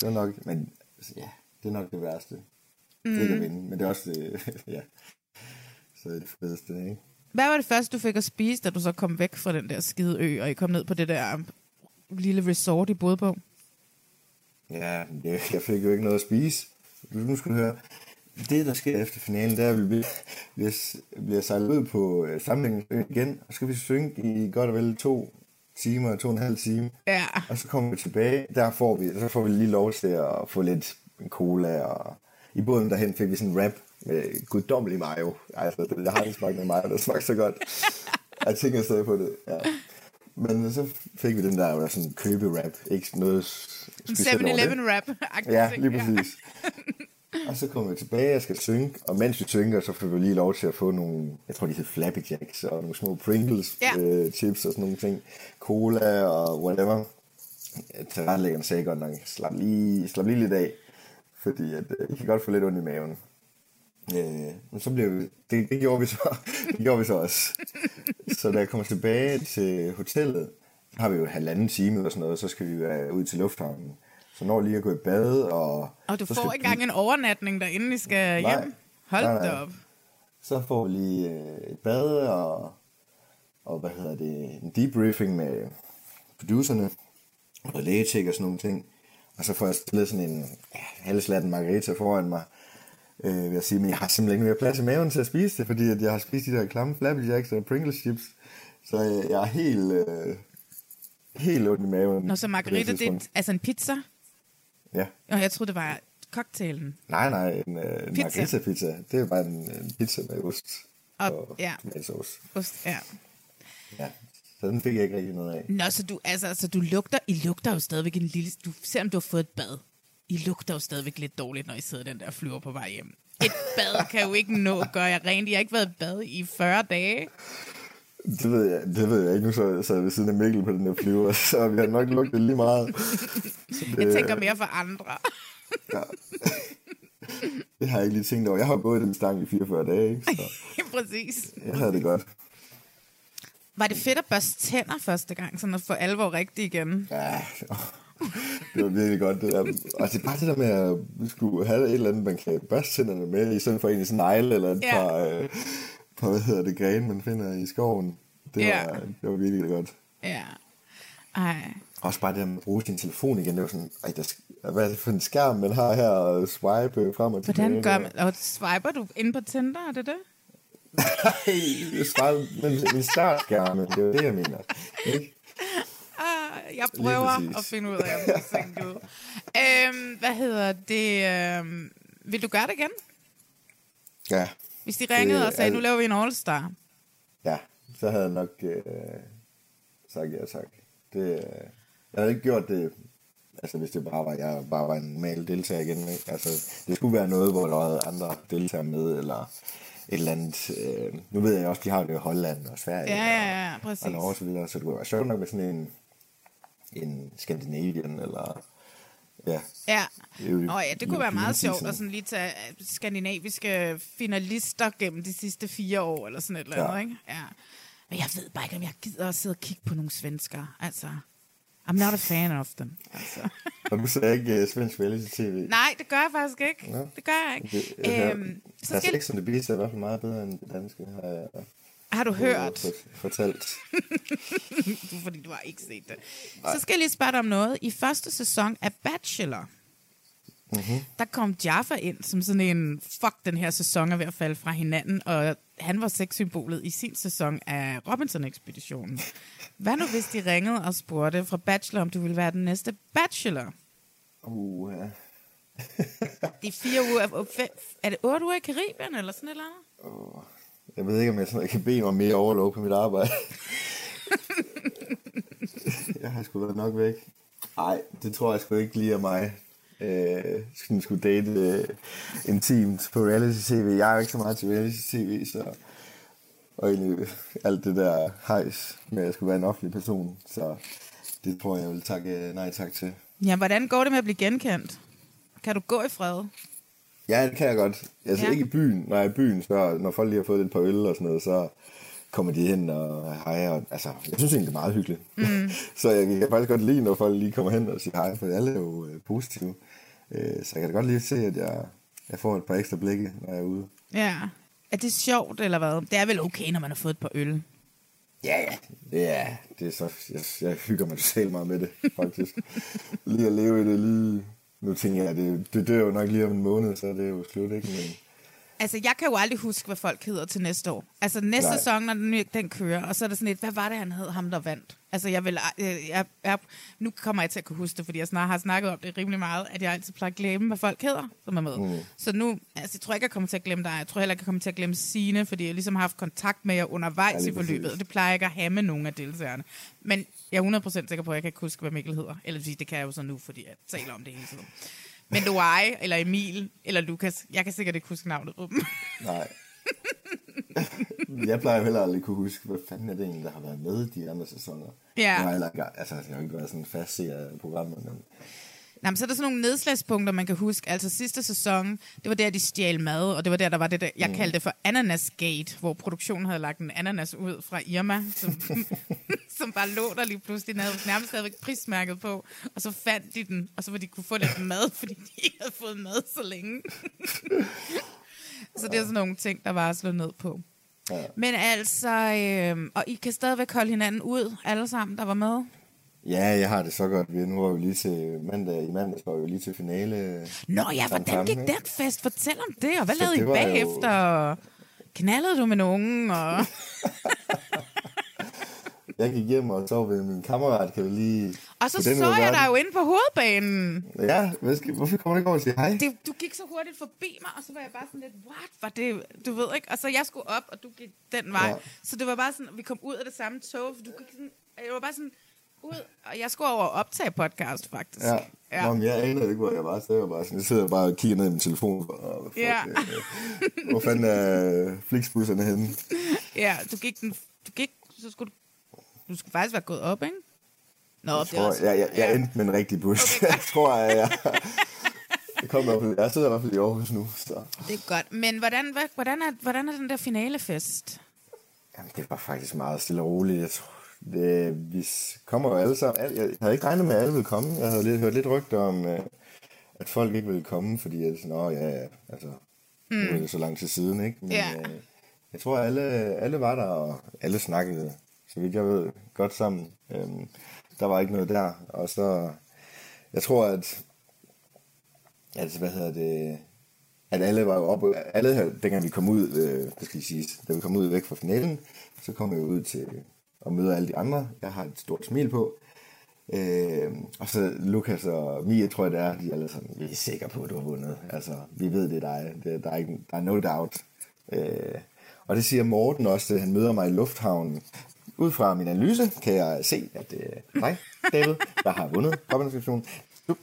det var nok... Men altså, ja, det er nok det værste. Mm. Ikke at vinde, men det er også det... [LAUGHS] ja. Så er det fedeste, ikke? Hvad var det første, du fik at spise, da du så kom væk fra den der skide ø, og I kom ned på det der lille resort, I på? Ja, jeg, jeg fik jo ikke noget at spise. Du, nu skal du høre. Det, der sker efter finalen, det er, at vi bliver, bliver, bliver sejlet ud på øh, sammenhængen igen, og så skal vi synge i godt og vel to timer, to og en halv time. Ja. Og så kommer vi tilbage, der får vi, så får vi lige lov til at få lidt cola, og i båden derhen fik vi sådan en rap med guddommelig mayo. Altså, det, jeg har ikke smagt med mayo, det smagte så godt. Jeg tænker stadig på det, ja. Men så fik vi den der, der sådan købe-rap. Ikke noget En specielt over det. 7-Eleven rap. Ja, lige præcis. Og så kommer jeg tilbage, jeg skal synge, og mens vi synger, så får vi lige lov til at få nogle, jeg tror de hed Flappy Jacks, og nogle små Pringles Ja. øh, chips og sådan nogle ting. Cola og whatever. Tilrettelæggeren sagde godt nok, slap lige, slap lige lidt af, fordi at, øh, I kan godt få lidt ondt i maven. Øh, men så blev vi, det, det, gjorde vi så, [LAUGHS] det gjorde vi så også. Så da jeg kommer tilbage til hotellet, har vi jo en halvanden time eller sådan noget, så skal vi være ud til lufthavnen. Så når lige at gå i bad, og... Og du så får ikke engang en overnatning derinde, I skal Nej. hjem. Hold Nej, nej. op. Så får vi lige øh, et bad, og, og hvad hedder det, en debriefing med producerne, og lægetjek og sådan nogle ting. Og så får jeg stillet sådan en ja, halvslatten margarita foran mig, øh, vil jeg sige, men jeg har simpelthen ikke mere plads i maven til at spise det, fordi at jeg har spist de der klamme Flappy Jacks og Pringles chips. Så øh, jeg er helt, øh, helt ondt i maven. Nå, så margarita, det tidspunkt. er altså en pizza? Ja. Og jeg troede, det var cocktailen. Nej, nej, en, øh, en Pizza. pizza. Det er bare en, en pizza med ost Og- og ja. tomatsauce. Ost, ja. Ja, så den fik jeg ikke rigtig noget af. Nå, så du, altså, så du lugter, I lugter jo stadigvæk en lille... Du, selvom du har fået et bad, I lugter jo stadigvæk lidt dårligt, når I sidder den der flyver på vej hjem. Et bad kan jo ikke nå at gøre jer rent. I har ikke været i bad i 40 dage. Det ved jeg, det ved jeg ikke. Nu så jeg sad ved siden af Mikkel på den der flyver, [LAUGHS] så vi har nok lugtet lige meget. Så det, Jeg tænker mere for andre. [LAUGHS] det har jeg ikke lige tænkt over. Jeg har gået i den stang i 44 dage, ikke? så [LAUGHS] Præcis. jeg havde det godt. Var det fedt at børste tænder første gang, sådan at få alvor rigtigt igen? Ja, det var virkelig godt det der. Og det er bare det der med, at vi skulle have et eller andet, man kan børste tænderne med, i stedet for en i sådan en negle eller et Ja. par, øh, par, hvad hedder det, grene, man finder i skoven. Det, Ja. var, det var virkelig godt. Ja. Ej. Også bare det med at bruge sin telefon igen, det var sådan, ej, der, sk- hvad er det for en skærm, man har her, og swipe frem og tilbage. Hvordan gør man... Og swiper du ind på Tinder, er det det? [LAUGHS] Nej, jeg svarede, men min startskærme, det er det, jeg mener. Ikke? Ah, jeg prøver at finde ud af, om det er single. [LAUGHS] øhm, hvad hedder det? Øhm, vil du gøre det igen? Ja, Hvis de ringede Det og sagde, er- nu laver vi en All-Star. ja, så havde jeg nok øh, sagt ja tak. Det, øh, jeg havde ikke gjort det, altså hvis det bare var, jeg bare var en normal deltager igen. Ikke? Altså, det skulle være noget, hvor der var andre deltagere med, eller et eller andet. Øh, nu ved jeg også, de har det i Holland og Sverige. Ja, ja, ja, præcis. Og Norge og så videre, så det kunne være sjovt nok med sådan en, en Scandinavian, eller ja, Ja. Det Nå ja, det kunne være meget sjovt at sådan lige tage øh, skandinaviske finalister gennem de sidste fire år, eller sådan et eller andet, Ja. ikke? Ja. Men jeg ved bare ikke, om jeg gider at sidde og kigge på nogle svensker. Altså, I'm not a fan of them. Altså. og du ser ikke uh, svensk reality-tv. Nej, det gør jeg faktisk ikke. Nå. Det gør jeg ikke. Det, jeg øhm, så skal, Sex on the Beach er i hvert fald meget bedre end det danske, har jeg har du hørt? fortalt. [LAUGHS] Fordi du har ikke set det. Så skal jeg lige spørge dig om noget. I første sæson af Bachelor, mm-hmm. der kom Jaffa ind som sådan en, fuck, den her sæson er ved at falde fra hinanden, og han var sexsymbolet i sin sæson af Robinson-ekspeditionen. Hvad nu, hvis de ringede og spurgte fra Bachelor, om du ville være den næste Bachelor? Uh, ja. De fire uger, er det otte uger i Karibien, eller sådan et eller andet? Jeg ved ikke, om jeg, sådan, jeg kan bede mig mere overlov på mit arbejde. [LAUGHS] jeg har sgu været nok væk. Nej, det tror jeg sgu ikke lige af mig. Øh, sådan skulle date øh, intimt på reality-tv. Jeg er jo ikke så meget til reality-tv, så... Og egentlig alt det der hejs med, at jeg skulle være en offentlig person. Så det tror jeg, jeg vil takke nej tak til. Ja, hvordan går det med at blive genkendt? Kan du gå i fred? Ja, det kan jeg godt. Altså Ja. ja. ikke i byen. Når jeg er i byen, så når folk lige har fået et par øl og sådan noget, så kommer de hen og hej. Og, altså, jeg synes egentlig, det er meget hyggeligt. Mm. [LAUGHS] så jeg, kan faktisk godt lide, når folk lige kommer hen og siger hej, for alle er jo øh, positive. Øh, så jeg kan da godt lige se, at jeg, jeg får et par ekstra blikke, når jeg er ude. Ja. Er det sjovt, eller hvad? Det er vel okay, når man har fået et par øl. Ja, ja. Det er, det er så, jeg, jeg hygger mig selv meget med det, faktisk. lige at leve i det lige... Nu tænker jeg, det, det dør jo nok lige om en måned, så det er jo slut, ikke? Men Altså, jeg kan jo aldrig huske, hvad folk hedder til næste år. Altså, næste Nej. sæson, når den, den kører, og så er der sådan et, hvad var det, han hed, ham der vandt? Altså, jeg vil, jeg, jeg, jeg, nu kommer jeg til at kunne huske det, fordi jeg snart har snakket om det rimelig meget, at jeg altid plejer at glemme, hvad folk hedder, som er med. Mm. Så nu, altså, jeg tror ikke, jeg kommer til at glemme dig. Jeg tror heller ikke, jeg kommer til at glemme Sine, fordi jeg ligesom har haft kontakt med jer undervejs Ja, i forløbet, og det plejer jeg ikke at have med nogen af deltagerne. Men jeg er 100% sikker på, at jeg kan ikke huske, hvad Mikkel hedder. Eller det kan jeg jo så nu, fordi jeg taler om det hele tiden. Men Loai, eller Emil, eller Lukas, jeg kan sikkert ikke huske navnet på dem. Nej. jeg plejer heller aldrig kunne huske, hvad fanden er det egentlig, der har været med i de andre sæsoner. Ja. Jeg har heller ikke, altså, jeg har ikke været sådan fast af programmet, men Nej, men så er der sådan nogle nedslagspunkter, man kan huske. Altså sidste sæson, det var der, de stjal mad, og det var der, der var det, der, jeg kaldte det for Ananasgate, hvor produktionen havde lagt en ananas ud fra Irma, som, [LAUGHS] som bare lå der lige pludselig. Den havde nærmest stadigvæk prismærket på, og så fandt de den, og så var de kunne få lidt mad, [LAUGHS] fordi de ikke havde fået mad så længe. [LAUGHS] så det er sådan nogle ting, der var slået ned på. Ja. Men altså, øh, og I kan stadigvæk holde hinanden ud, alle sammen, der var med. Ja, jeg har det så godt. Vi nu var jo lige til mandag, i mandags var vi jo lige til finale. Nå ja, hvordan gik den fest? Fortæl om det, og hvad Så lavede I var jo- bagefter? Knaldede du med nogen? Og... [LAUGHS] Jeg gik hjem og sov ved min kammerat, kan vi lige... og så så jeg dig jo inde på hovedbanen. Ja, hvad skal, hvorfor kommer du ikke over og sige hej? Det, du gik så hurtigt forbi mig, og så var jeg bare sådan lidt, what? Var det, du ved ikke? Og så jeg skulle op, og du gik den vej. Ja. Så det var bare sådan, vi kom ud af det samme tog, for du gik sådan, jeg var bare sådan, ud, og jeg skulle over og optage podcast, faktisk. Ja. Ja. ja. Nå, men jeg anede ikke, hvor jeg var. Så jeg var bare sådan, jeg sidder bare og kigger ned i min telefon. Og, fuck, Ja. øh, hvor fanden er Flixbusserne henne? ja, du gik den, du gik, så skulle du, du skulle faktisk være gået op, ikke? Nå, Jeg, det er tror, også, jeg, jeg, jeg endte med en rigtig bus. Okay. [LAUGHS] jeg tror, at jeg... Jeg, kom op, jeg sidder i hvert fald i Aarhus nu, så... Det er godt. Men hvordan, hvordan, er, hvordan er den der finalefest? Jamen, det var faktisk meget stille og roligt. Jeg tror, det, vi s- kommer jo alle sammen. Jeg havde ikke regnet med, at alle ville komme. Jeg havde lidt, hørt lidt rygter om, øh, at folk ikke ville komme, fordi at sådan, åh ja, altså, mm. nu er det så lang tid siden, ikke? Men Ja. øh, jeg tror, alle, alle var der, og alle snakkede, så vidt jeg ved, godt sammen. Øhm, der var ikke noget der. Og så, jeg tror, at, altså, hvad hedder det, at alle var jo oppe, alle, dengang vi kom ud, øh, det skal jeg sige, da vi kom ud væk fra finalen, så kom vi jo ud til og møder alle de andre. Jeg har et stort smil på. Øh, og så Lukas og Mia, tror jeg det er, de er alle sådan, vi er sikre på, at du har vundet. Altså, vi ved, det er dig. Det, der, er ikke, der er no doubt. Øh, og det siger Morten også, da han møder mig i lufthavnen. Ud fra min analyse kan jeg se, at det er dig, David, der har vundet kombinationen.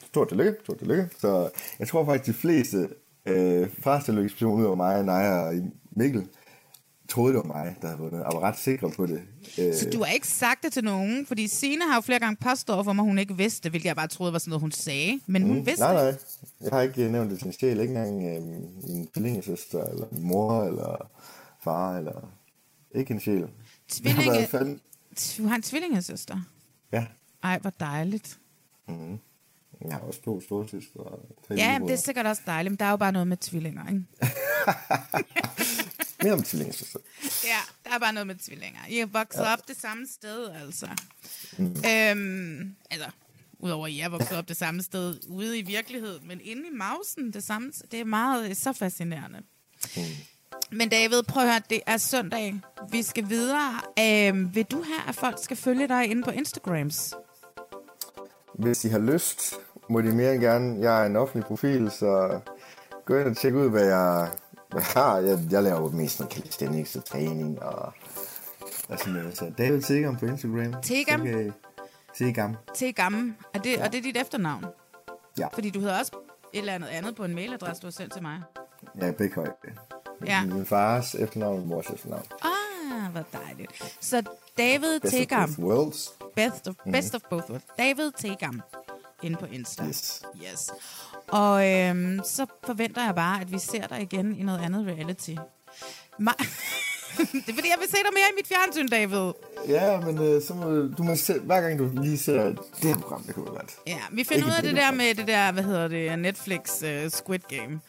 Stort tillykke, stort tillykke. Så jeg tror faktisk, de fleste øh, fra ud over mig, Naja og Mikkel, troede, det var mig, der havde vundet, og var ret sikre på det. Øh, Så du har ikke sagt det til nogen? Fordi Signe har jo flere gange påstået for mig, at hun ikke vidste, hvilket jeg bare troede var sådan noget, hun sagde. Men hun vidste Mm, Nej, det. nej. Jeg har ikke øh, nævnt det til en sjæl. Ikke engang øh, min tvillingesøster, eller min mor, eller far, eller... Ikke en sjæl. Tvillinge- fandme... Du har en tvillingesøster. Ja. Ej, hvor dejligt. Jeg har også to store søstre. og tre Ja, men det er sikkert også dejligt, men der er jo bare noget med tvillinger, ikke? [LAUGHS] Mere om tvillingesøster. Ja, der er bare noget med tvillinger. I er vokset ja. op det samme sted, altså. Mm. Øhm, altså, udover at I er vokset op det samme sted ude i virkeligheden, men inde i mausen det samme. Det er meget så fascinerende. Mm. Men David, prøv at høre, det er søndag. Vi skal videre. Øhm, vil du have, at folk skal følge dig inde på Instagrams? Hvis I har lyst, må de mere end gerne. Jeg er en offentlig profil, så gå ind og tjek ud, hvad jeg, jeg har. Jeg, jeg laver jo mest noget calisthenics og træning og, og sådan noget. Så David Tegam på Instagram. Tegam? I- Tegam. Gammel. Er det, og det er dit efternavn? Ja. Fordi du hedder også et eller andet andet på en mailadresse, du har sendt til mig. Ja, højde. Ja. Min fars efternavn og mors efternavn. Ah, hvor dejligt. Så David Best of Tegam. both worlds. Best of, best of both worlds. David Tegam. Inde på Insta. Yes. yes. Og øhm, så forventer jeg bare, at vi ser dig igen i noget andet reality. Ma- [LAUGHS] det er fordi, jeg vil se dig mere i mit fjernsyn, David. Ja, men øh, så må, du må se, hver gang du lige ser det her program, det kunne være godt. Ja, vi finder Ikke ud af det, der med det der, hvad hedder det, Netflix uh, Squid Game.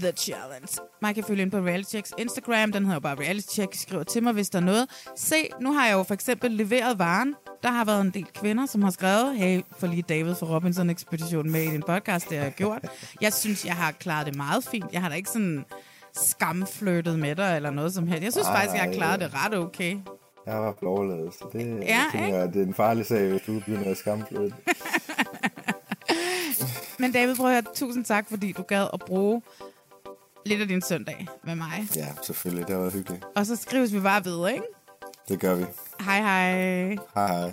The Challenge. Man kan følge ind på Reality Checks Instagram. Den hedder jo bare Reality Check. Skriv til mig, hvis der er noget. Se, nu har jeg jo for eksempel leveret varen. Der har været en del kvinder, som har skrevet, hey, for lige David fra Robinson Expedition med i din podcast, det har jeg gjort. Jeg synes, jeg har klaret det meget fint. Jeg har da ikke sådan skamfløtet med dig eller noget som helst. Jeg synes Ej, faktisk, jeg har klaret det ret okay. Jeg var florladet, så det, Ja, jeg tænker, det er en farlig sag, hvis du begynder at skamflytte. [LAUGHS] Men David, prøv at høre, tusind tak, fordi du gad at bruge lidt af din søndag med mig. Ja, selvfølgelig. Det har været hyggeligt. Og så skrives vi bare ved, ikke? Det gør vi. Hej hej. Hej hej.